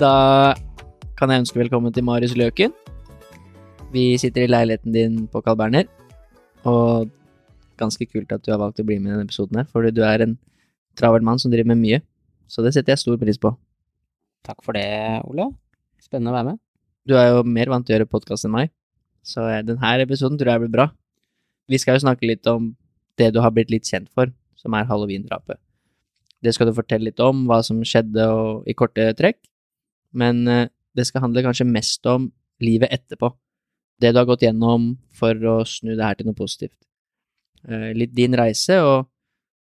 Da kan jeg ønske velkommen til Marius Løken. Vi sitter i leiligheten din på Carl Berner, og ganske kult at du har valgt å bli med i denne episoden her, for du er en travel mann som driver med mye, så det setter jeg stor pris på. Takk for det, Ole. Spennende å være med. Du er jo mer vant til å gjøre podkast enn meg, så denne episoden tror jeg blir bra. Vi skal jo snakke litt om det du har blitt litt kjent for, som er halloween-drapet. Det skal du fortelle litt om, hva som skjedde og, i korte trekk, men eh, det skal handle kanskje mest om livet etterpå. Det du har gått gjennom for å snu det her til noe positivt. Eh, litt din reise, og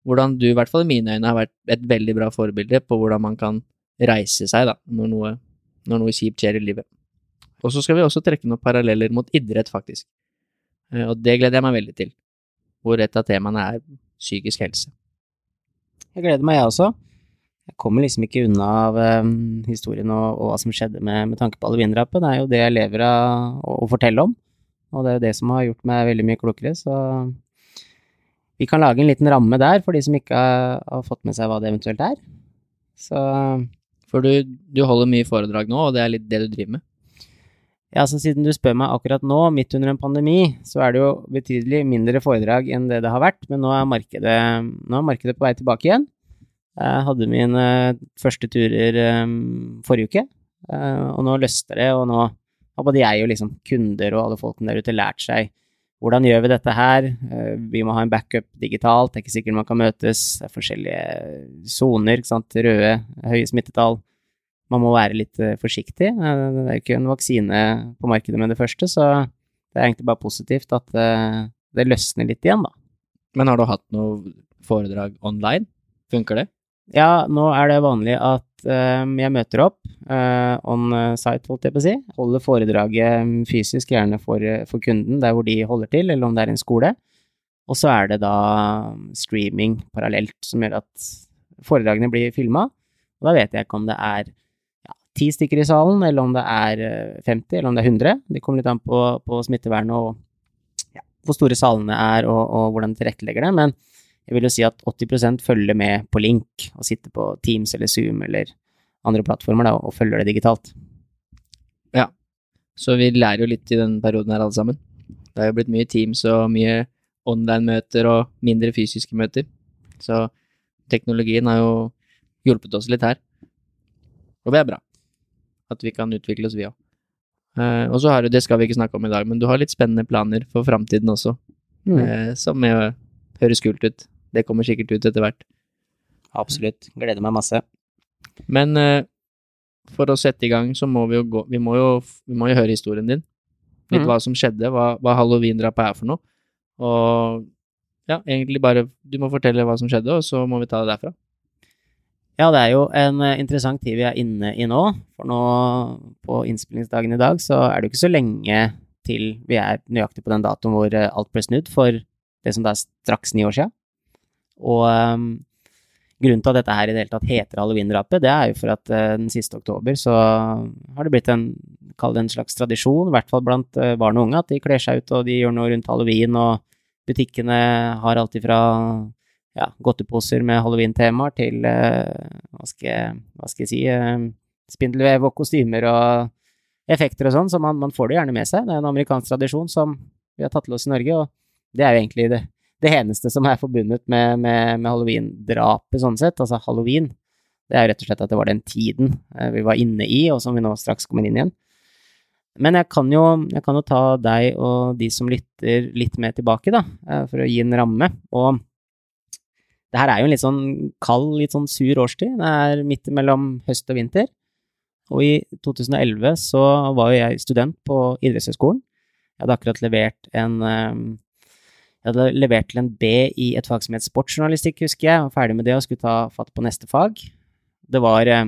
hvordan du, i hvert fall i mine øyne, har vært et veldig bra forbilde på hvordan man kan reise seg da, når noe, når noe kjipt skjer i livet. Og så skal vi også trekke noen paralleller mot idrett, faktisk. Eh, og det gleder jeg meg veldig til, hvor et av temaene er psykisk helse. Jeg gleder meg, jeg også. Jeg kommer liksom ikke unna av um, historien og, og, hva som skjedde med, med tanke på alvindrapet. Det er jo det jeg lever av å, å, fortelle om, og det er jo det som har gjort meg veldig mye klokere. Så vi kan lage en liten ramme der for de som ikke har, har fått med seg hva det eventuelt er. Så For du, du holder mye foredrag nå, og det er litt det du driver med? Ja, så siden du spør meg akkurat nå, midt under en pandemi, så er det jo betydelig mindre foredrag enn det det har vært, men nå er markedet, nå er markedet på vei tilbake igjen. Jeg hadde mine første turer um, forrige uke, uh, og nå løste det, og nå har både jeg og liksom kunder og alle folkene der ute lært seg hvordan gjør vi dette her? Vi må ha en backup digitalt, det er ikke sikkert man kan møtes, det er forskjellige soner, røde, høye smittetall man må være litt forsiktig. Det er ikke en vaksine på markedet med det første, så det er egentlig bare positivt at det løsner litt igjen, da. Men har du hatt noe foredrag online? Funker det? Ja, nå er det vanlig at jeg møter opp on site, holdt jeg på å si. Holder foredraget fysisk, gjerne for, for kunden, der hvor de holder til, eller om det er en skole. Og så er det da streaming parallelt, som gjør at foredragene blir filma. Og da vet jeg ikke om det er ti stykker i salen, eller om det er 50, eh, eller om det er 100. Det kommer litt an på, på smittevernet og ja, hvor store salene er, og, og hvordan de tilrettelegger det. Men jeg vil jo si at 80% følger med på link, og sitter på Teams eller Zoom eller andre plattformer da, og følger det digitalt. Ja, så vi lærer jo litt i denne perioden her, alle sammen. Det har jo blitt mye Teams og mye online-møter og mindre fysiske møter. Så teknologien har jo hjulpet oss litt her. Og det er bra at vi kan utvikle oss, vi òg. Uh, og så har du, det skal vi ikke snakke om i dag, men du har litt spennende planer for framtiden også, mm. uh, som uh, høres kult ut. Det kommer sikkert ut etter hvert. Absolutt. Gleder meg masse. Men uh, for å sette i gang, så må vi jo gå Vi må jo, vi må jo høre historien din. Litt mm. hva som skjedde, hva, hva halloween-drapet er for noe. Og ja, egentlig bare Du må fortelle hva som skjedde, og så må vi ta det derfra. Ja, det er jo en eh, interessant tid vi er inne i nå. For nå på innspillingsdagen i dag så er det jo ikke så lenge til vi er nøyaktig på den datoen hvor eh, alt ble snudd for det som da er straks ni år siden. Og um, grunnen til at dette her i det hele tatt heter halloween-drapet, det er jo for at uh, den siste oktober så har det blitt en, kall det en slags tradisjon, i hvert fall blant uh, barn og unge, at de kler seg ut og de gjør noe rundt halloween, og butikkene har alt ifra ja, godteposer med halloween-temaer til uh, hva, skal, hva, skal, jeg si uh, spindelvev og kostymer og effekter og sånn, så man, man, får det gjerne med seg. Det er en amerikansk tradisjon som vi har tatt til oss i Norge, og det er jo egentlig det, det eneste som er forbundet med, med, med halloween-drapet, sånn sett. Altså halloween. Det er jo rett og slett at det var den tiden uh, vi var inne i, og som vi nå straks kommer inn igjen. Men jeg kan, jo, jeg kan jo ta deg og de som lytter, litt med tilbake, da, for å gi en ramme. Og det her er jo en litt sånn kald, litt sånn sur årstid. Det er midt mellom høst og vinter. Og i 2011 så var jo jeg student på idrettshøyskolen. Jeg hadde akkurat levert en, Jeg hadde levert til en B i et fag som het sportsjournalistikk, husker jeg. Var ferdig med det og skulle ta fatt på neste fag. Det var, eh,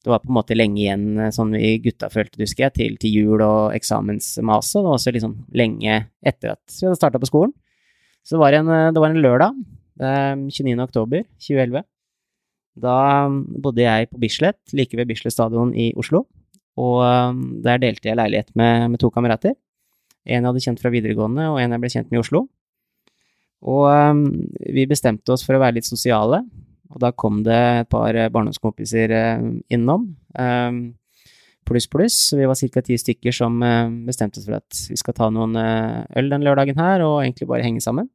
det var på en måte lenge igjen, eh, sånn vi gutta følte husker jeg, til, til jul og eksamensmaset. Det var også liksom lenge etter at vi hadde starta på skolen. Så det var en, det var en lørdag, 29. oktober 2011. Da bodde jeg på Bislett, like ved Bislett stadion i Oslo. Og der delte jeg leilighet med, med to kamerater. En jeg hadde kjent fra videregående, og en jeg ble kjent med i Oslo. Og um, vi bestemte oss for å være litt sosiale, og da kom det et par barndomskompiser uh, innom. Um, pluss, pluss. Vi var ca. ti stykker som uh, bestemte oss for at vi skal ta noen uh, øl den lørdagen her, og egentlig bare henge sammen.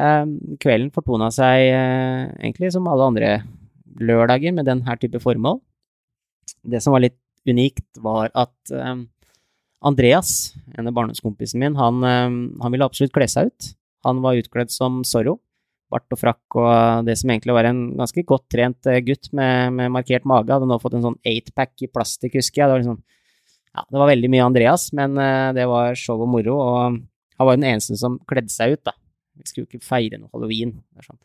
Um, kvelden fortona seg egentlig som alle andre lørdager med den her type formål. Det som var litt unikt, var at Andreas, en av barndomskompisene min, han, han ville absolutt kle seg ut. Han var utkledd som Zorro. Bart og frakk og det som egentlig var en ganske godt trent eh, gutt med, med markert mage. Hadde nå fått en sånn eightpack i plastikk, husker jeg. Det var, liksom, ja, det var veldig mye Andreas, men uh, det var show og moro. Og han var jo den eneste som kledde seg ut, da. Vi skulle jo ikke feire noe halloween. Det, sånn.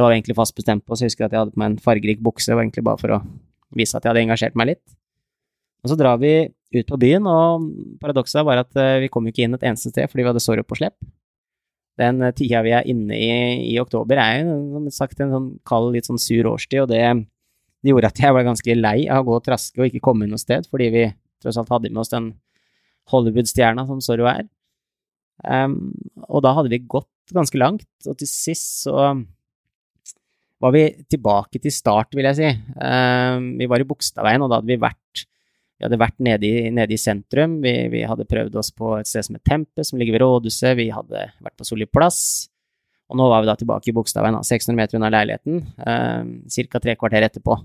var egentlig fast bestemt på, så jeg husker at jeg hadde på meg en fargerik bukse. Det var egentlig bare for å vise at jeg hadde engasjert meg litt. Og så drar vi ut på byen, og paradokset var at vi kom jo ikke inn et eneste sted fordi vi hadde Zorro på slepp den eh, tida vi er inne i i oktober, er jo som sagt en sånn kald, litt sånn sur årstid, og det, det gjorde at jeg var ganske lei av å gå og traske og ikke komme noe sted, fordi vi tross alt hadde med oss den Hollywood-stjerna som Zorro er. Um, og da hadde vi gått ganske langt, og til sist så var vi tilbake til start, vil jeg si. Um, vi var i Bogstadveien, og da hadde vi vært vi hadde vært nede i, nede i sentrum. Vi, vi, hadde prøvd oss på et sted som het Tempe, som ligger ved rådhuset. Vi hadde vært på Solli plass. Og nå var vi da tilbake i Bogstadveien, 600 meter unna leiligheten, eh, ca. tre kvarter etterpå.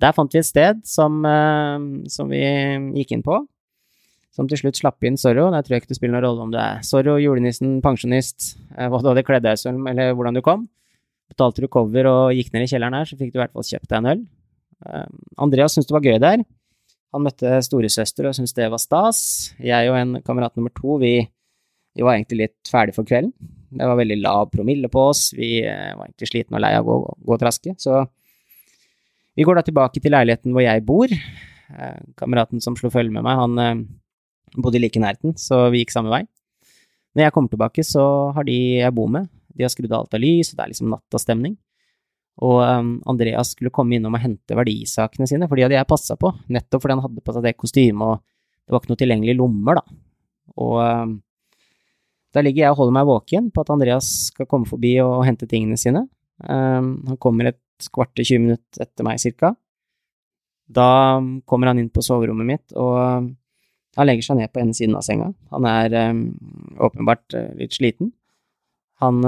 Der fant vi et sted som, eh, som, vi gikk inn på, som til slutt slapp inn Zorro. Der tror jeg ikke det spiller noen rolle om du er Zorro, julenissen, pensjonist, eh, hva du hadde kledd deg som, eller hvordan du kom. Betalte du cover og gikk ned i kjelleren her, så fikk du i hvert fall kjøpt deg en øl. Eh, Andreas syntes det var gøy der. Han møtte storesøster og syntes det var stas. Jeg og en kamerat nummer to, vi, vi var egentlig litt ferdig for kvelden. Det var veldig lav promille på oss, vi eh, var egentlig slitne og lei av å gå, gå traske. Så vi går da tilbake til leiligheten hvor jeg bor. Eh, kameraten som slo følge med meg, han eh, bodde like nærheten, så vi gikk samme vei. Når jeg kommer tilbake, så har de jeg bor med, de har skrudd av alt av lys, og det er liksom nattastemning. Og um, Andreas skulle komme innom og hente verdisakene sine, for de hadde jeg passa på, nettopp fordi han hadde på seg det kostymet, og det var ikke noe tilgjengelig lommer, da. Og um, da ligger jeg og holder meg våken på at Andreas skal komme forbi og hente tingene sine. Um, han kommer et kvarter, 20 minutter etter meg, cirka. Da kommer han inn på soverommet mitt, og han legger seg ned på ene siden av senga. Han er um, åpenbart uh, litt sliten. Han,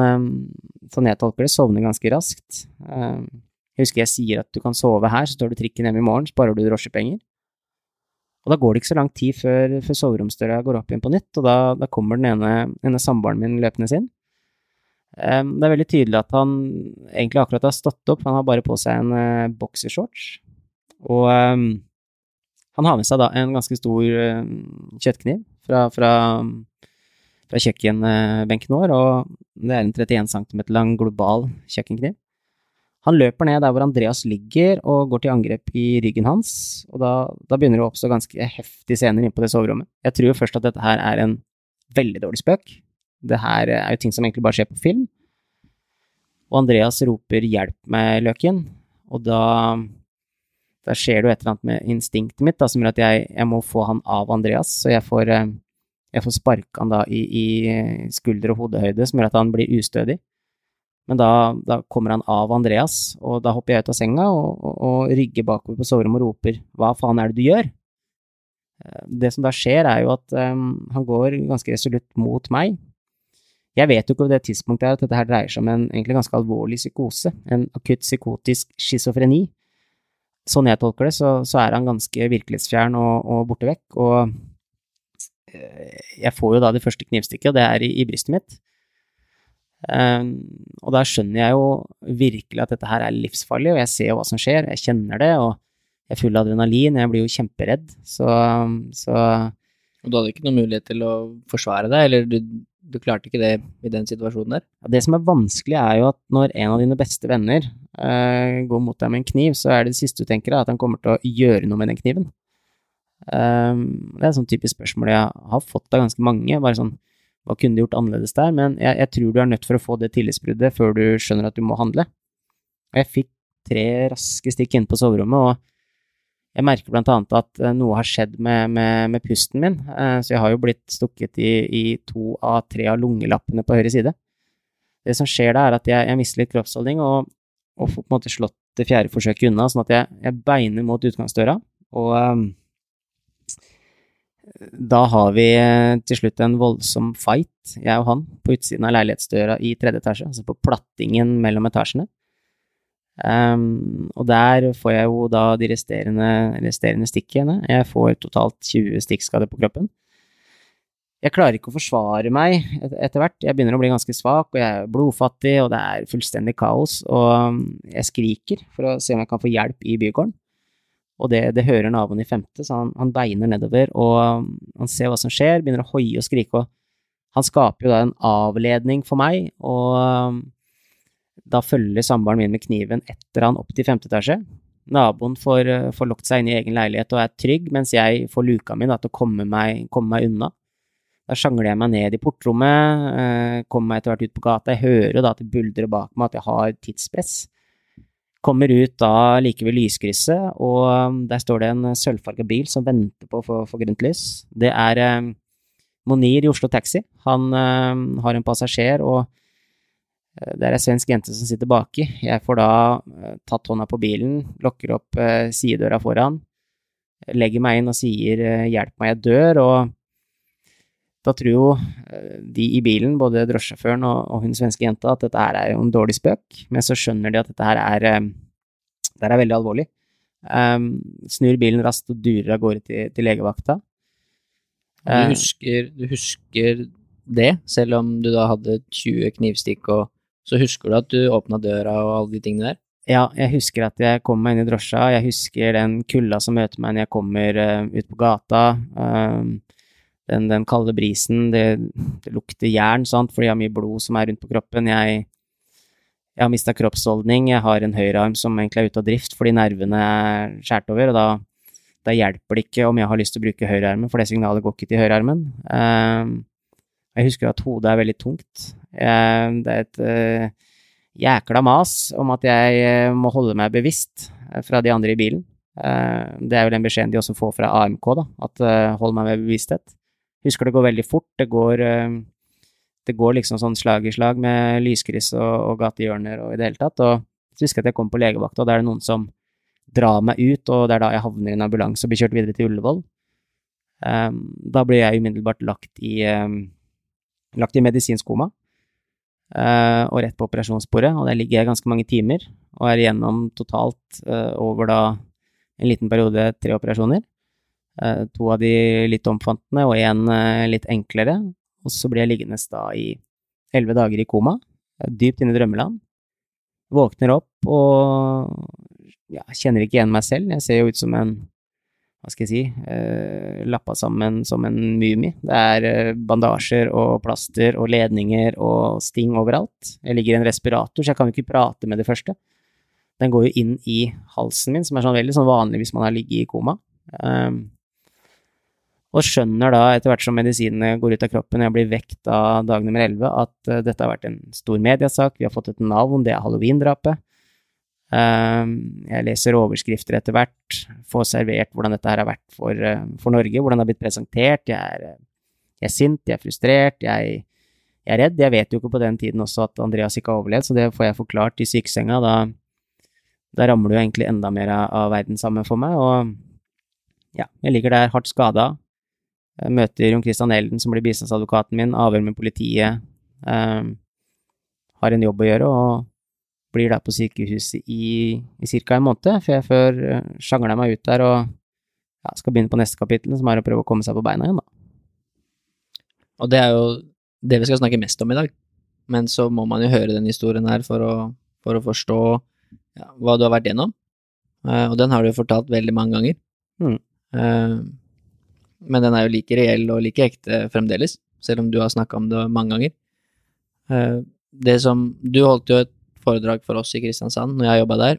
sånn jeg tolker det, sovner ganske raskt. Eh, jeg husker jeg sier at du kan sove her, så tar du trikken hjem i morgen, sparer du drosjepenger. Og da går det ikke så lang tid før, før soveromsdøra går opp igjen på nytt, og da, da kommer den ene, ene samboeren min løpende sin. Det er veldig tydelig at han egentlig akkurat har stått opp, han har bare på seg en uh, boksershorts. Og um, han har med seg da en ganske stor uh, kjøttkniv fra, fra fra kjøkkenbenken vår, og det er en 31 cm lang global kjøkkenkniv. Han løper ned der hvor Andreas ligger og går til angrep i ryggen hans, og da, da begynner det å oppstå ganske heftige scener inne på det soverommet. Jeg tror jo først at dette her er en veldig dårlig spøk. Det her er jo ting som egentlig bare skjer på film. Og Andreas roper 'hjelp meg, Løken', og da, da skjer det jo et eller annet med instinktet mitt da, som gjør at jeg, jeg må få han av Andreas, så jeg får eh, jeg får sparka han da i, i skulder- og hodehøyde, som gjør at han blir ustødig. Men da, da, kommer han av Andreas, og da hopper jeg ut av senga og, og, og rygger bakover på soverommet og roper 'hva faen er det du gjør?' Eh, det som da skjer, er jo at um, han går ganske resolutt mot meg. Jeg vet jo ikke på det tidspunktet at dette her dreier seg om en egentlig ganske alvorlig psykose, en akutt psykotisk schizofreni. Sånn jeg tolker det, så, så er han ganske virkelighetsfjern og, og borte vekk, og jeg får jo da det første knivstikket, og det er i, i brystet mitt. Um, og da skjønner jeg jo virkelig at dette her er livsfarlig, og jeg ser jo hva som skjer, jeg kjenner det, og jeg er full av adrenalin, jeg blir jo kjemperedd, så, så Og du hadde ikke noen mulighet til å forsvare deg, eller du, du klarte ikke det i den situasjonen der? Ja, Det som er vanskelig, er jo at når en av dine beste venner uh, går mot deg med en kniv, så er det det siste du tenker, at han kommer til å gjøre noe med den kniven. Um, det er et sånn typisk spørsmål jeg har fått av ganske mange. bare sånn, Hva kunne du gjort annerledes der? Men jeg, jeg tror du er nødt for å få det tillitsbruddet før du skjønner at du må handle. Og jeg fikk tre raske stikk inn på soverommet, og jeg merker blant annet at eh, noe har skjedd med, med, med pusten min. Uh, så jeg har jo blitt stukket i, i, to av tre av lungelappene på høyre side. Det som skjer da, er at jeg, jeg mister litt kroppsholdning og, og, får på en måte slått det fjerde forsøket unna, sånn at jeg, jeg beiner mot utgangsdøra. Og um, da har vi eh, til slutt en voldsom fight, jeg og han, på utsiden av leilighetsdøra i tredje etasje, altså på plattingen mellom etasjene. Um, og der får jeg jo da de resterende, resterende stikkene. Jeg får totalt 20 stikkskader på kroppen. Jeg klarer ikke å forsvare meg etter hvert. Jeg begynner å bli ganske svak, og jeg er blodfattig, og det er fullstendig kaos. Og jeg skriker for å se om jeg kan få hjelp i bygården. Og det, det hører naboen i femte, så han, han, beiner nedover, og um, han ser hva som skjer, begynner å hoie og skrike, og han skaper jo da en avledning for meg, og um, da følger samboeren min med kniven etter han opp til femte etasje. Naboen får, uh, får lukket seg inn i egen leilighet og er trygg, mens jeg får luka mi til å komme meg, komme meg unna. Da sjangler jeg meg ned i portrommet, eh, kommer meg etter hvert ut på gata. Jeg hører da at det buldrer bak meg at jeg har tidspress. Kommer ut da like ved lyskrysset, og um, der står det en sølvfarga bil som venter på å få, grønt lys. Det er eh, Monir i Oslo Taxi. Han eh, har en passasjer, og eh, det er ei svensk jente som sitter baki. Jeg får da eh, tatt hånda på bilen, lukker opp eh, sidedøra foran, legger meg inn og sier 'hjelp meg, jeg dør', og da tror jo de i bilen, både drosjesjåføren og, og, hun svenske jenta, at dette her er jo en dårlig spøk, men så skjønner de at dette her er, det er veldig alvorlig. Um, snur bilen raskt og durer av gårde til, til legevakta. Du husker, du husker, det, selv om du da hadde 20 knivstikk, og så husker du at du åpna døra og alle de tingene der? Ja, jeg husker at jeg kom meg inn i drosja, jeg husker den kulda som møter meg når jeg kommer uh, ut på gata. Um, den, den kalde brisen, det, det, lukter jern, sant, fordi jeg har mye blod som er rundt på kroppen. Jeg, jeg har mista kroppsholdning, jeg har en høyrearm som egentlig er ute av drift fordi nervene er skåret over, og da, da, hjelper det ikke om jeg har lyst til å bruke høyrearmen, for det signalet går ikke til høyrearmen. Uh, jeg husker at hodet er veldig tungt. Uh, det er et uh, jækla mas om at jeg eh, må holde meg bevisst eh, fra de andre i bilen. Det er jo den beskjeden de også får fra AMK, da, at hold meg med bevissthet. Husker det går veldig fort. Det går, eh, det går liksom sånn slag i slag med lyskryss og, og gatehjørner og i det hele tatt. Og så husker jeg at jeg kom på legevakta, og da er det noen som drar meg ut, og det er da jeg havner i en ambulanse og blir kjørt videre til Ullevål. Um, da blir jeg umiddelbart lagt i, um, lagt i medisinsk koma. Uh, og rett på operasjonsbordet, og der ligger jeg ganske mange timer, og er igjennom totalt uh, over da en liten periode tre operasjoner. Eh, to av de litt omfattende, og én eh, litt enklere. Og så blir jeg liggende da i elleve dager i koma, eh, dypt inne i drømmeland. Våkner opp og ja, kjenner ikke igjen meg selv. Jeg ser jo ut som en hva skal jeg si, eh, lappa sammen som en mumie. Det er bandasjer og plaster og ledninger og sting overalt. Jeg ligger i en respirator, så jeg kan jo ikke prate med det første. Den går jo inn i halsen min, som er sånn veldig sånn vanlig hvis man har ligget i koma. Um, og skjønner da, etter hvert som medisinene går ut av kroppen og jeg blir vekt av dag nummer 11, at uh, dette har vært en stor mediesak, vi har fått et navn, det er halloween-drapet. Uh, jeg leser overskrifter etter hvert, får servert hvordan dette her har vært for, uh, for Norge, hvordan det har blitt presentert. Jeg er, jeg er sint, jeg er frustrert, jeg, jeg, er redd. Jeg vet jo ikke på den tiden også at Andreas ikke har overlevd, så det får jeg forklart i sykesenga. Da, da ramler det jo egentlig enda mer av verden sammen for meg, og ja, jeg ligger der hardt skada jeg møter Jon Christian Elden, som blir bistandsadvokaten min, avhør med politiet. Um, har en jobb å gjøre, og blir der på sykehuset i, i ca. en måned, før jeg før sjangler sjangler meg ut der og ja, skal begynne på neste kapittel, som er å prøve å komme seg på beina igjen, da. Og det er jo det vi skal snakke mest om i dag, men så må man jo høre den historien her for å, for å forstå ja, hva du har vært gjennom, uh, og den har du jo fortalt veldig mange ganger. Mm. Uh, men den er jo like reell og like ekte fremdeles, selv om du har snakka om det mange ganger. Eh, det som Du holdt jo et foredrag for oss i Kristiansand når jeg jobba der,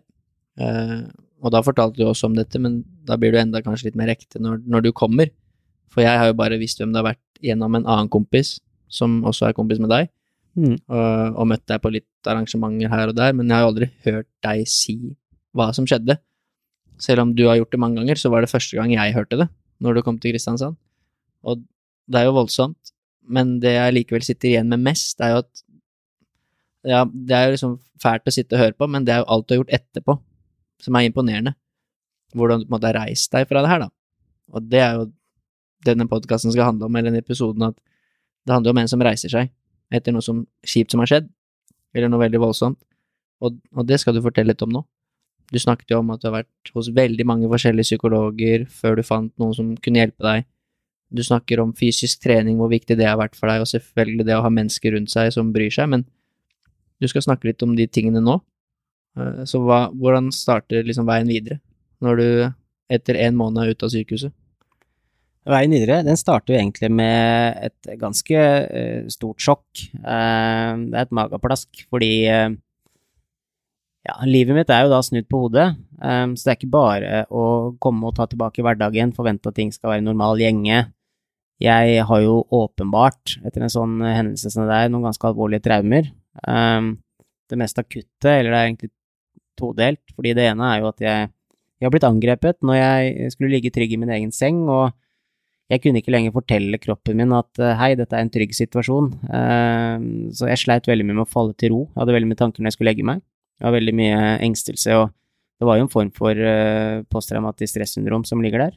eh, og da fortalte du også om dette, men da blir du enda kanskje litt mer ekte når, når du kommer. For jeg har jo bare visst hvem det har vært gjennom en annen kompis, som også er kompis med deg, Mm. og, og møtt deg på litt arrangementer her og der, men jeg har jo aldri hørt deg si hva som skjedde. Selv om du har gjort det mange ganger, så var det første gang jeg hørte det, når du kom til Kristiansand. Og det er jo voldsomt, men det jeg likevel sitter igjen med mest, er jo at Ja, det er jo liksom fælt å sitte og høre på, men det er jo alt du har gjort etterpå, som er imponerende. Hvordan du på en måte har reist deg fra det her, da. Og det er jo denne podkasten skal handle om, eller denne episoden, at det handler om en som reiser seg etter noe som kjipt som har skjedd, eller noe veldig voldsomt, og, og det skal du fortelle litt om nå. Du snakket jo om at du har vært hos veldig mange forskjellige psykologer før du fant noen som kunne hjelpe deg. Du snakker om fysisk trening, hvor viktig det har vært for deg, og selvfølgelig det å ha mennesker rundt seg som bryr seg, men du skal snakke litt om de tingene nå. Eh, Så hva, hvordan starter liksom veien videre, når du etter en måned er ute av sykehuset? Veien videre, den starter jo egentlig med et ganske eh, stort sjokk. Eh, det er et mageplask, fordi ja, livet mitt er jo da snudd på hodet. um, så det er ikke bare å komme og ta tilbake hverdagen, forvente at ting skal være normal gjenge. Jeg har jo åpenbart, etter en sånn hendelse som det der, noen ganske alvorlige traumer. Um, det mest akutte, eller det er egentlig todelt, fordi det ene er jo at jeg, jeg har blitt angrepet når jeg skulle ligge trygg i min egen seng, og jeg kunne ikke lenger fortelle kroppen min at eh, hei, dette er en trygg situasjon. um, Så jeg sleit veldig mye med å falle til ro. Jeg hadde veldig mye tanker når jeg skulle legge meg. Jeg har veldig mye engstelse, og det var jo en form for uh, posttraumatisk stressyndrom som ligger der.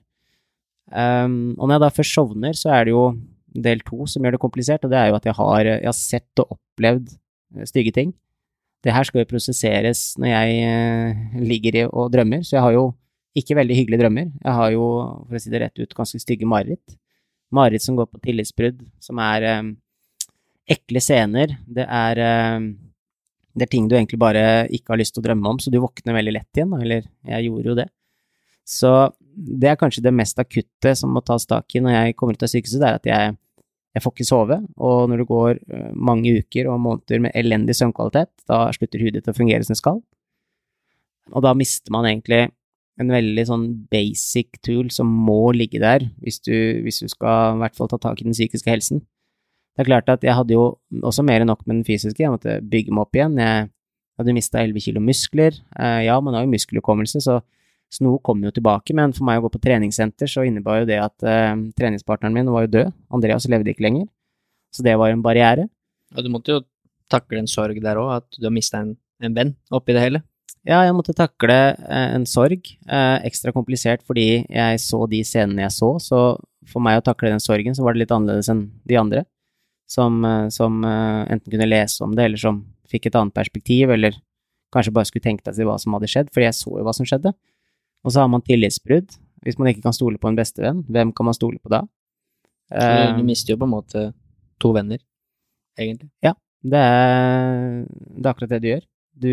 Um, og når jeg da først sovner, så er det jo del to som gjør det komplisert, og det er jo at jeg har, jeg har sett og opplevd eh, stygge ting. Det her skal jo prosesseres når jeg uh, ligger i og drømmer, så jeg har jo ikke veldig hyggelige drømmer. Jeg har jo, for å si det rett ut, ganske stygge mareritt. Mareritt som går på tillitsbrudd, som er um, ekle scener. Det er, eh, det er ting du egentlig bare ikke har lyst til å drømme om, så du våkner veldig lett igjen, eller jeg gjorde jo det. Så det er kanskje det mest akutte som må tas tak i når jeg kommer ut av sykehuset, det er at jeg, jeg får ikke sove, og når det går eh, mange uker og måneder med elendig søvnkvalitet, da slutter hudet til å fungere som det skal. Og da mister man egentlig en veldig sånn basic tool som må ligge der hvis du, hvis du skal i hvert fall ta tak i den psykiske helsen. Det er klart at jeg hadde jo også mer enn nok med den fysiske, jeg måtte bygge meg opp igjen. Jeg hadde mista 11 kilo muskler. Eh, ja, man har jo muskelhukommelse, så, så noe kommer jo tilbake, men for meg å gå på treningssenter så innebar jo det at eh, treningspartneren min var jo død. Andreas levde ikke lenger. Så det var jo en barriere. Og du måtte jo takle en sorg der òg, at du har mista en, en venn oppi det hele. Ja, jeg måtte takle eh, en sorg. Eh, ekstra komplisert fordi jeg så de scenene jeg så, så for meg å takle den sorgen, så var det litt annerledes enn de andre. Som, eh, som eh, enten kunne lese om det, eller som fikk et annet perspektiv, eller kanskje bare skulle tenke deg til hva som hadde skjedd, fordi jeg så jo hva som skjedde. Og så har man tillitsbrudd. Hvis man ikke kan stole på en bestevenn, hvem kan man stole på da? Du, Eh, mister jo på en måte to venner, egentlig. Det er, det er akkurat det du gjør. Du,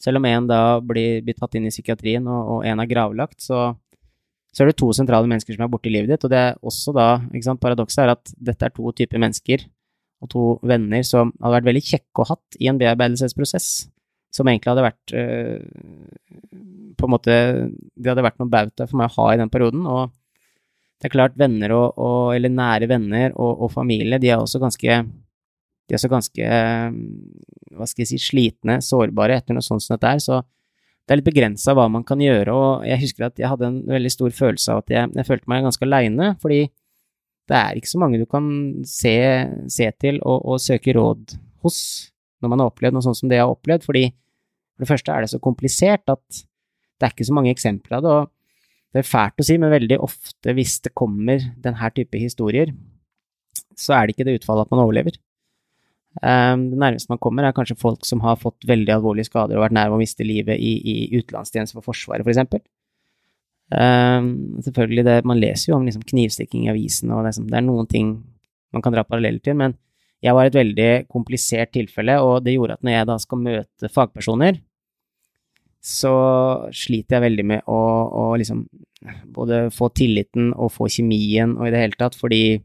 selv om en da blir, blir tatt inn i psykiatrien, og, en er gravlagt, så, så er det to sentrale mennesker som er borte i livet ditt. Og det er også da, ikke sant, paradokset er at dette er to typer mennesker, og to venner som hadde vært veldig kjekke å hatt i en bearbeidelsesprosess. Som egentlig hadde vært øh, På en måte Det hadde vært noe bauta for meg å ha i den perioden. Og det er klart, venner og, og eller nære venner og, og familie, de er også ganske de er også ganske, eh, hva skal jeg si, slitne, sårbare etter noe sånt som dette er. så det er litt begrensa hva man kan gjøre, og jeg husker at jeg hadde en veldig stor følelse av at jeg, jeg følte meg ganske aleine, fordi det er ikke så mange du kan se, se til og, og søke råd hos når man har opplevd noe sånt som det jeg har opplevd, fordi for det første er det så komplisert at det er ikke så mange eksempler av det, og det er fælt å si, men veldig ofte hvis det kommer denne type historier, så er det ikke det utfallet at man overlever. Um, det nærmeste man kommer, er kanskje folk som har fått veldig alvorlige skader og vært nær ved å miste livet i, i utenlandstjeneste for Forsvaret, f.eks. For um, selvfølgelig, det, man leser jo om liksom, knivstikking i avisen, og er det er noen ting man kan dra paralleller til, men jeg var et veldig komplisert tilfelle, og det gjorde at når jeg da skal møte fagpersoner, så sliter jeg veldig med å, å liksom både få tilliten og få kjemien og i det hele tatt, fordi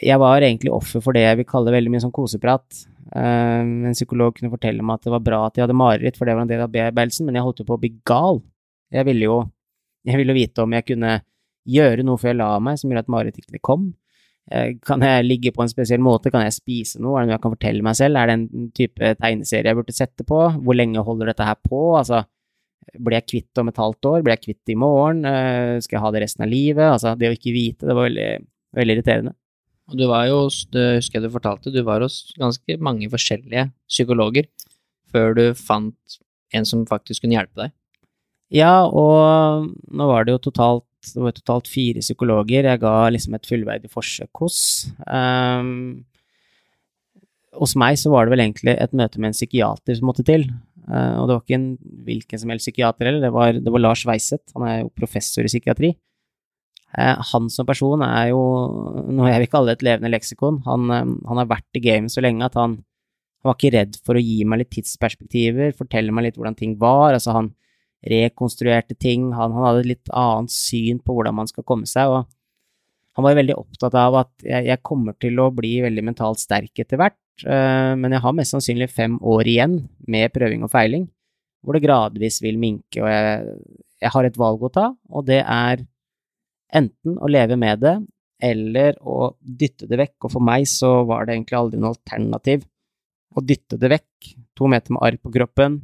jeg var egentlig offer for det jeg vil kalle veldig mye sånn koseprat. Uh, en psykolog kunne fortelle meg at det var bra at jeg hadde mareritt, for det var en del av bearbeidelsen, men jeg holdt jo på å bli gal. Jeg ville jo jeg ville vite om jeg kunne gjøre noe før jeg la meg som gjorde at marerittet kom. Uh, kan jeg ligge på en spesiell måte? Kan jeg spise noe? Er det noe jeg kan fortelle meg selv? Er det en type tegneserie jeg burde sette på? Hvor lenge holder dette her på? Altså, blir jeg kvitt om et halvt år? Blir jeg kvitt i morgen? Uh, skal jeg ha det resten av livet? Altså, det å ikke vite, det var veldig, veldig irriterende. Og du var jo, det husker jeg du fortalte, du var hos ganske mange forskjellige psykologer før du fant en som faktisk kunne hjelpe deg. Ja, og nå var det jo totalt, det var totalt fire psykologer jeg ga liksom et fullverdig forsøk hos. Um, hos meg så var det vel egentlig et møte med en psykiater som måtte til. Uh, og det var ikke en hvilken som helst psykiater heller, det var, det var Lars Weiseth. Han er jo professor i psykiatri. Eh, han som person er jo noe jeg vil kalle et levende leksikon. Han, eh, han har vært i gamet så lenge at han, han, var ikke redd for å gi meg litt tidsperspektiver, fortelle meg litt hvordan ting var. Altså, han rekonstruerte ting, han, han hadde et litt annet syn på hvordan man skal komme seg. og han var veldig opptatt av at jeg, jeg kommer til å bli veldig mentalt sterk etter hvert, øh, men jeg har mest sannsynlig fem år igjen med prøving og feiling, hvor det gradvis vil minke, og jeg, jeg har et valg å ta, og det er enten å leve med det, eller å dytte det vekk, og for meg så var det egentlig aldri noe alternativ å dytte det vekk. To meter med arr på kroppen.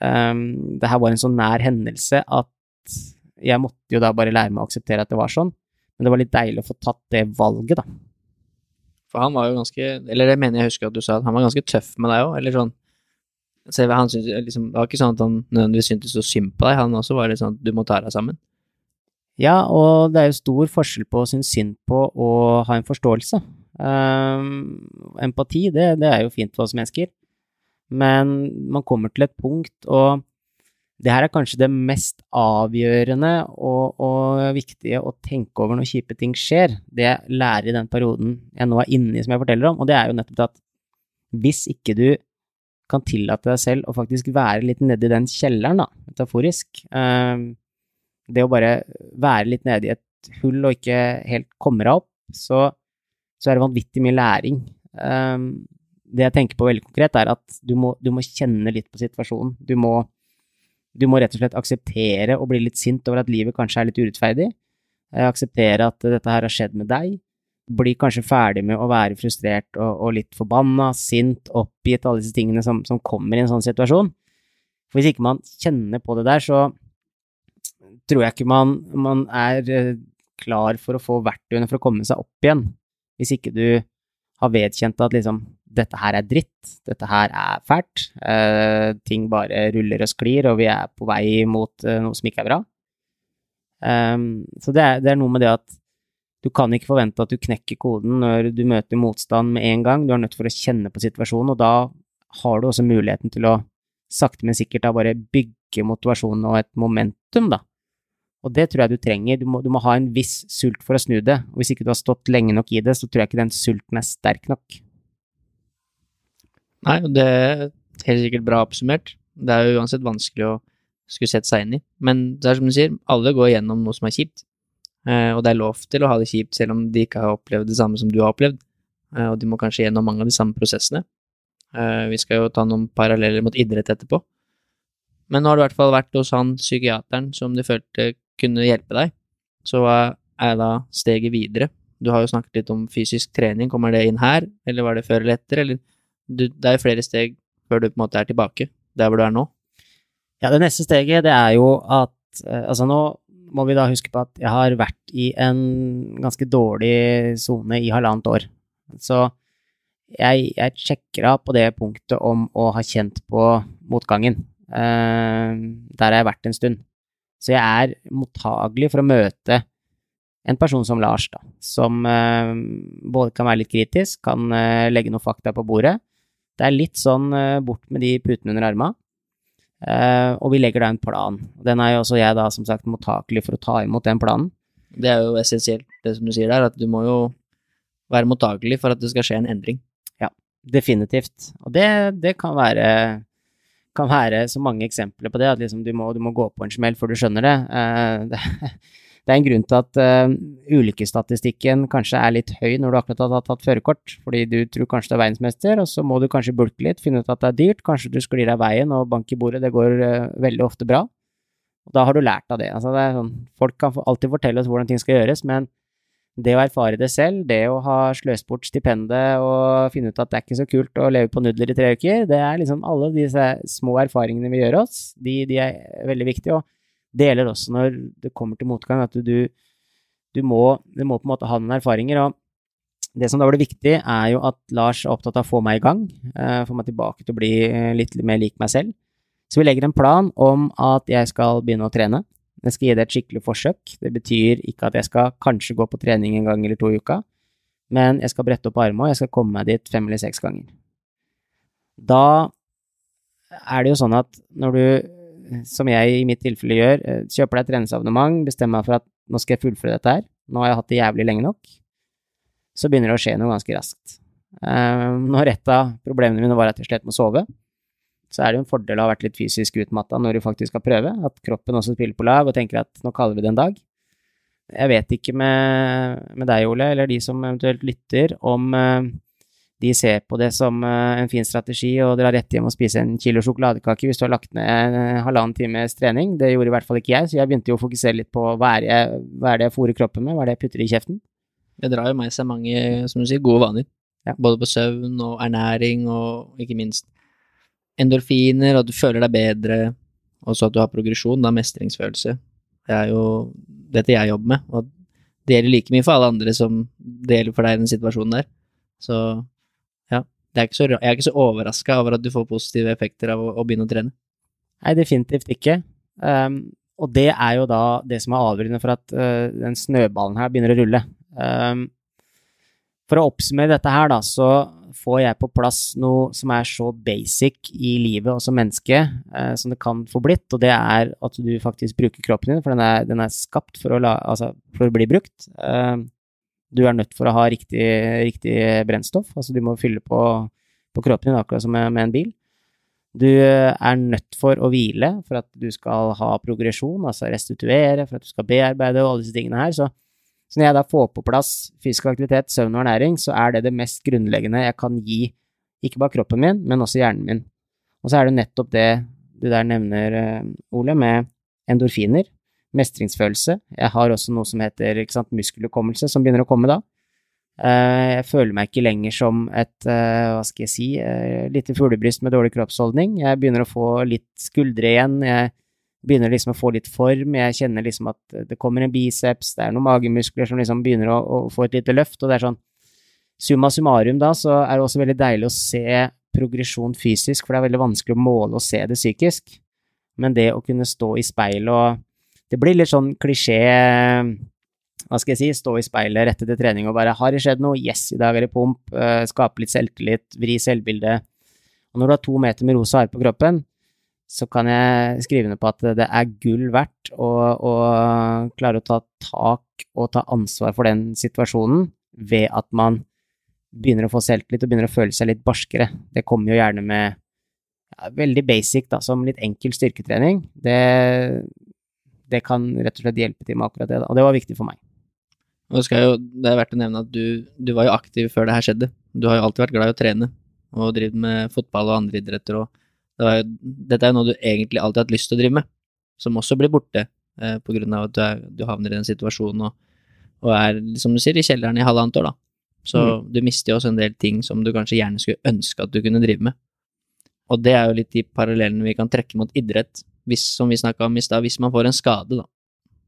Um, det her var en så nær hendelse at jeg måtte jo da bare lære meg å akseptere at det var sånn, men det var litt deilig å få tatt det valget, da. For han var jo ganske Eller det mener jeg husker at du sa, at han var ganske tøff med deg òg, eller sånn så han syntes, liksom, Det var ikke sånn at han nødvendigvis syntes så synd på deg, han også var litt sånn at du må ta deg sammen. Ja, og det er jo stor forskjell på å synes synd på og ha en forståelse. Um, empati, det, det, er jo fint for oss mennesker, men man kommer til et punkt, og det her er kanskje det mest avgjørende og, og viktige å tenke over når kjipe ting skjer. Det jeg lærer i den perioden jeg nå er inne i, som jeg forteller om, og det er jo nettopp at hvis ikke du kan tillate deg selv å faktisk være litt nedi den kjelleren, da, metaforisk, um, det å bare være litt nede i et hull og ikke helt komme deg opp, så, så, er det vanvittig mye læring. Um, det jeg tenker på veldig konkret, er at du må, du må kjenne litt på situasjonen. Du må, du må, rett og slett akseptere og bli litt sint over at livet kanskje er litt urettferdig. Eh, akseptere at dette her har skjedd med deg. Bli kanskje ferdig med å være frustrert og, og litt forbanna, sint, oppgitt, alle disse tingene som, som kommer i en sånn situasjon. For hvis ikke man kjenner på det der, så, tror jeg ikke man, man er eh, klar for å få verktøyene for å komme seg opp igjen, hvis ikke du har vedkjent at liksom dette her er dritt, dette her er fælt, eh, ting bare ruller og sklir, og vi er på vei mot eh, noe som ikke er bra. Um, så det er, det er, noe med det at du kan ikke forvente at du knekker koden når du møter motstand med en gang, du er nødt for å kjenne på situasjonen, og da har du også muligheten til å sakte, men sikkert da bare bygge motivasjonen og et momentum, da, og det tror jeg du trenger. Du må, du må, ha en viss sult for å snu det. Og hvis ikke du har stått lenge nok i det, så tror jeg ikke den sulten er sterk nok. Nei, det er helt sikkert bra oppsummert. Det er jo uansett vanskelig å skulle sette seg inn i. Men det er som du sier, alle går gjennom noe som er kjipt. Eh, og det er lov til å ha det kjipt selv om de ikke har opplevd det samme som du har opplevd. Eh, og de må kanskje gjennom mange av de samme prosessene. Eh, vi skal jo ta noen paralleller mot idrett etterpå. Men nå har du i hvert fall vært hos han psykiateren som du følte kunne hjelpe deg. Så hva er da steget videre? Du har jo snakket litt om fysisk trening, kommer det inn her, eller var det før eller etter, eller du, Det er jo flere steg før du på en måte er tilbake, der hvor du er nå. Ja, det neste steget, det er jo at eh, Altså, nå må vi da huske på at jeg har vært i en ganske dårlig sone i halvannet år. Så jeg, jeg sjekker av på det punktet om å ha kjent på motgangen. Uh, der har jeg vært en stund. Så jeg er mottagelig for å møte en person som Lars, da, som uh, både kan være litt kritisk, kan uh, legge noen fakta på bordet. Det er litt sånn uh, bort med de putene under arma, og vi legger da en plan. Den er jo også jeg da som sagt mottakelig for å ta imot den planen. Det er jo essensielt, det som du sier der, at du må jo være mottakelig for at det skal skje en endring. Ja, definitivt. Og det, det kan være kan være så mange eksempler på det, at liksom du, må, du må gå på en smell før du skjønner det. Uh, det, er en grunn til at uh, ulykkesstatistikken kanskje er litt høy når du akkurat har tatt førerkort, fordi du tror kanskje du er verdensmester, og så må du kanskje bulke litt, finne ut at det er dyrt, kanskje du sklir av veien og bank i bordet, det går uh, veldig ofte bra. Da har du lært av det. Altså, det sånn, folk kan alltid fortelle oss hvordan ting skal gjøres, men det å erfare det selv, det å ha sløst bort stipendet og finne ut at det er ikke så kult å leve på nudler i tre uker, det er liksom alle disse små erfaringene vi gjør oss, de, de er veldig viktige. Og det gjelder også når det kommer til motgang, at du, du, må, du må på en måte ha noen erfaringer. og det som da ble viktig, er jo at Lars er opptatt av å få meg i gang, uh, få meg tilbake til å bli litt mer lik meg selv. Så vi legger en plan om at jeg skal begynne å trene. Jeg skal gi det et skikkelig forsøk. Det betyr ikke at jeg skal kanskje gå på trening en gang eller to i uka, men jeg skal brette opp armene, og jeg skal komme meg dit fem eller seks ganger. Da er det jo sånn at når du, som jeg i mitt tilfelle gjør, eh, kjøper deg et treningsabonnement, bestemmer meg for at nå skal jeg fullføre dette her, nå har jeg hatt det jævlig lenge nok, så begynner det å skje noe ganske raskt. Uh, når et av problemene mine var at jeg slet med å sove, så er det jo en fordel å ha vært litt fysisk utmatta når du faktisk skal prøve, at kroppen også spiller på lag og tenker at nå kaller vi det en dag. Jeg vet ikke med, med deg, Ole, eller de som eventuelt lytter, om uh, de ser på det som uh, en fin strategi og drar rett hjem og spise en kilo sjokoladekake hvis du har lagt ned en halvannen times trening. Det gjorde i hvert fall ikke jeg, så jeg begynte jo å fokusere litt på hva er, jeg, hva er det jeg fôrer kroppen med, hva er det jeg putter i kjeften. Det drar jo med seg mange, som du sier, gode vaner. Ja. Både på søvn og ernæring og ikke minst endorfiner, og du føler deg bedre, og så at du har progresjon, da mestringsfølelse. Det er jo dette jeg jobber med, og det gjelder like mye for alle andre som det gjelder for deg i den situasjonen der. Så ja, er så, jeg er ikke så overraska over at du får positive effekter av å, å begynne å trene. Nei, definitivt ikke. Um, og det er jo da det som er avgjørende for at uh, den snøballen her begynner å rulle. Um, for å oppsummere dette her, da, så får jeg på plass noe som er så basic i livet og som menneske eh, som det kan få blitt, og det er at du faktisk bruker kroppen din, for den er, den er skapt for å, la, altså, for å, bli brukt. Eh, du er nødt for å ha riktig, riktig brennstoff, altså du må fylle på, på kroppen din akkurat som med, med en bil. Du er nødt for å hvile for at du skal ha progresjon, altså restituere, for at du skal bearbeide og alle disse tingene her. Så så når jeg da får på plass fysisk aktivitet, søvn og ernæring, så er det det mest grunnleggende jeg kan gi ikke bare kroppen min, men også hjernen min. Og så er det nettopp det du der nevner, eh, Ole, med endorfiner, mestringsfølelse. Jeg har også noe som heter sant, muskelhukommelse, som begynner å komme da. Eh, jeg føler meg ikke lenger som et, eh, hva skal jeg si, lite fuglebryst med dårlig kroppsholdning. Jeg begynner å få litt skuldre igjen. Jeg begynner liksom å få litt form. Jeg kjenner liksom at det kommer en biceps, det er noen magemuskler som liksom begynner å, å få et lite løft, og det er sånn Summa summarum, da, så er det også veldig deilig å se progresjon fysisk, for det er veldig vanskelig å måle og se det psykisk. Men det å kunne stå i speil og Det blir litt sånn klisjé hva skal jeg si, stå i speilet rett etter trening og bare 'Har det skjedd noe? Yes, i dag er det pump.' Uh, skape litt selvtillit, vri selvbildet. Og når du har to meter med rosa hår på kroppen, så kan jeg skrive ned på at det er gull verdt å, å, klare å ta tak og ta ansvar for den situasjonen ved at man begynner å få selvtillit og begynner å føle seg litt barskere. Det kommer jo gjerne med ja, veldig basic, da, som litt enkel styrketrening. Det, det, kan rett og slett hjelpe til med akkurat det, da. og det var viktig for meg. Og det, jo, det er verdt å nevne at du, du var jo aktiv før det her skjedde. Du har jo alltid vært glad i å trene og drevet med fotball og andre idretter. og det jo, dette er jo noe du egentlig alltid har hatt lyst til å drive med, som også blir borte eh, på grunn av at du, er, du, havner i den situasjonen og, og, er, som du sier, i kjelleren i halvannet år, da. Så mm. du mister jo også en del ting som du kanskje gjerne skulle ønske at du kunne drive med. Og det er jo litt de parallellene vi kan trekke mot idrett, hvis, som vi snakka om i stad, hvis man får en skade, da.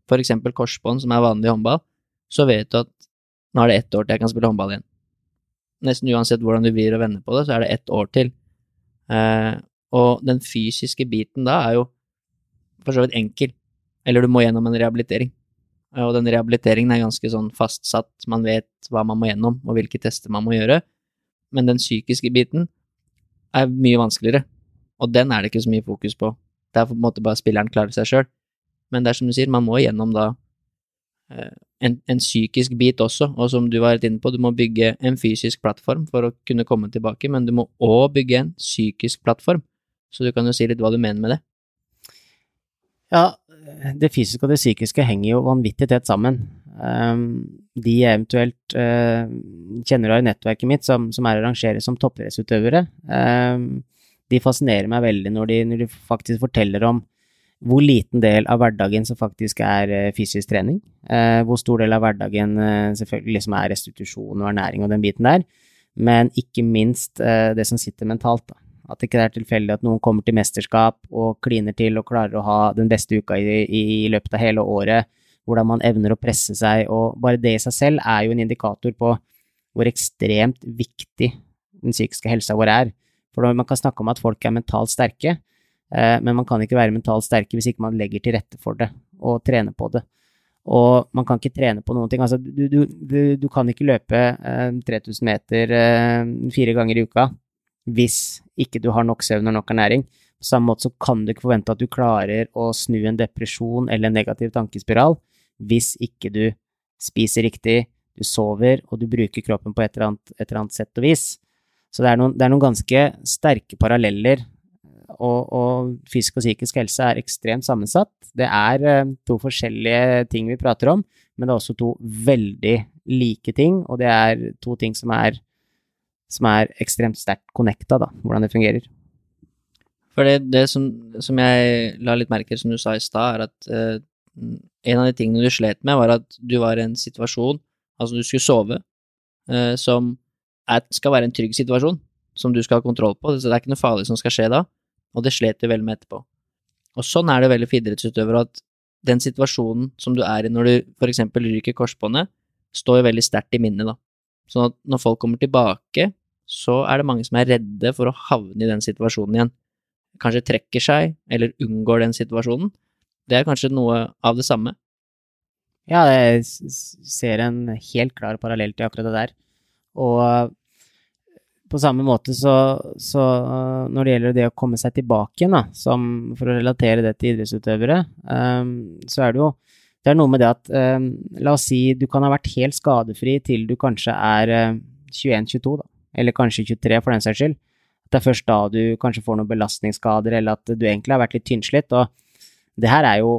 For eksempel korsbånd, som er vanlig i håndball, så vet du at nå er det ett år til jeg kan spille håndball igjen. Nesten uansett hvordan du vrir og vender på det, så er det ett år til. Eh, og den fysiske biten da er jo for så vidt enkel, eller du må gjennom en rehabilitering. Og den rehabiliteringen er ganske sånn fastsatt, man vet hva man må gjennom, og hvilke tester man må gjøre. Men den psykiske biten er mye vanskeligere, og den er det ikke så mye fokus på. Det er på en måte bare spilleren klarer seg sjøl. Men det er som du sier, man må gjennom da eh, en, en, psykisk bit også, og som du var litt inne på, du må bygge en fysisk plattform for å kunne komme tilbake, men du må òg bygge en psykisk plattform Så du kan jo si litt hva du mener med det. Ja, det fysiske og det psykiske henger jo vanvittig tett sammen. Um, de jeg eventuelt uh, kjenner av i nettverket mitt som, som er å som toppidrettsutøvere, um, de fascinerer meg veldig når de, når de, faktisk forteller om hvor liten del av hverdagen som faktisk er uh, fysisk trening. Uh, hvor stor del av hverdagen selvfølgelig liksom er restitusjon og ernæring og den biten der. Men ikke minst det som sitter mentalt. da at det ikke er tilfeldig at noen kommer til mesterskap og kliner til og klarer å ha den beste uka i, i, løpet av hele året. Hvordan man evner å presse seg. Og bare det i seg selv er jo en indikator på hvor ekstremt viktig den psykiske helsa vår er. For man kan snakke om at folk er mentalt sterke, eh, men man kan ikke være mentalt sterke hvis ikke man legger til rette for det og trener på det. Og man kan ikke trene på noen ting. Altså, du, du, du, du kan ikke løpe eh, 3000 meter eh, fire ganger i uka hvis ikke du har nok søvn og nok ernæring. På samme måte så kan du ikke forvente at du klarer å snu en depresjon eller en negativ tankespiral hvis ikke du spiser riktig, du sover, og du bruker kroppen på et eller annet, et eller annet sett og vis. Så det er, noen, det er noen, ganske sterke paralleller, og, og, fysisk og psykisk helse er ekstremt sammensatt. Det er uh, to forskjellige ting vi prater om, men det er også to veldig like ting, og det er to ting som er som er ekstremt sterkt connecta, da, hvordan det fungerer. For det, det som, som, jeg la litt merke til, som du sa i stad, er at eh, en av de tingene du slet med, var at du var i en situasjon, altså du skulle sove, eh, som er, skal være en trygg situasjon, som du skal ha kontroll på, så det er ikke noe farlig som skal skje da, og det slet du vel med etterpå. Og sånn er det veldig for idrettsutøvere at den situasjonen som du er i når du for eksempel ryker korsbåndet, står jo veldig sterkt i minnet, da. Sånn at når folk kommer tilbake, så er det mange som er redde for å havne i den situasjonen igjen. Kanskje trekker seg, eller unngår den situasjonen. Det er kanskje noe av det samme. Ja, jeg ser en helt klar parallell til akkurat det der. Og på samme måte så, så, når det gjelder det å komme seg tilbake igjen, da, som for å relatere det til idrettsutøvere, um, så er det jo det er noe med det at eh, La oss si du kan ha vært helt skadefri til du kanskje er eh, 21-22, da. Eller kanskje 23, for den saks skyld. Det er først da du kanskje får noen belastningsskader, eller at du egentlig har vært litt tynnslitt. Og det her er jo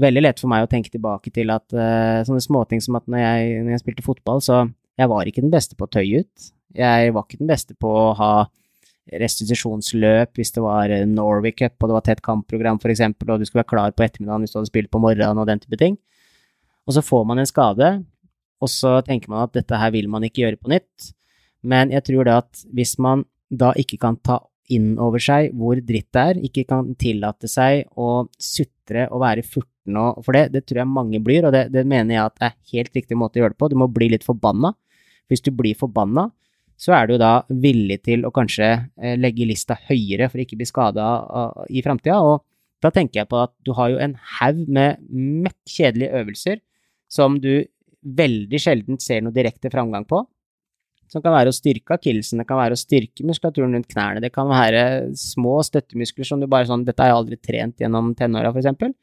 veldig lett for meg å tenke tilbake til at eh, sånne småting som at når jeg, når jeg spilte fotball, så jeg var ikke den beste på å tøye ut. Jeg var ikke den beste på å ha restitusjonsløp hvis det var Norway Cup og det var tett kampprogram f.eks., og du skulle være klar på ettermiddagen hvis du hadde spilt på morgenen og den type ting. Og så får man en skade, og så tenker man at dette her vil man ikke gjøre på nytt. Men jeg tror det at hvis man da ikke kan ta inn over seg hvor dritt det er, ikke kan tillate seg å sutre og være furten og For det, det tror jeg mange blir, og det, det mener jeg at er helt riktig måte å gjøre det på. Du må bli litt forbanna. Hvis du blir forbanna, så er du da villig til å kanskje eh, legge lista høyere for å ikke bli skada i framtida. Og da tenker jeg på at du har jo en haug med møkk kjedelige øvelser som du veldig sjelden ser noe direkte framgang på. Som kan være å styrke akillesen, det kan være å styrke muskulaturen rundt knærne, det kan være små støttemuskler som du bare sånn Dette har jeg aldri trent gjennom tenåra, for eksempel.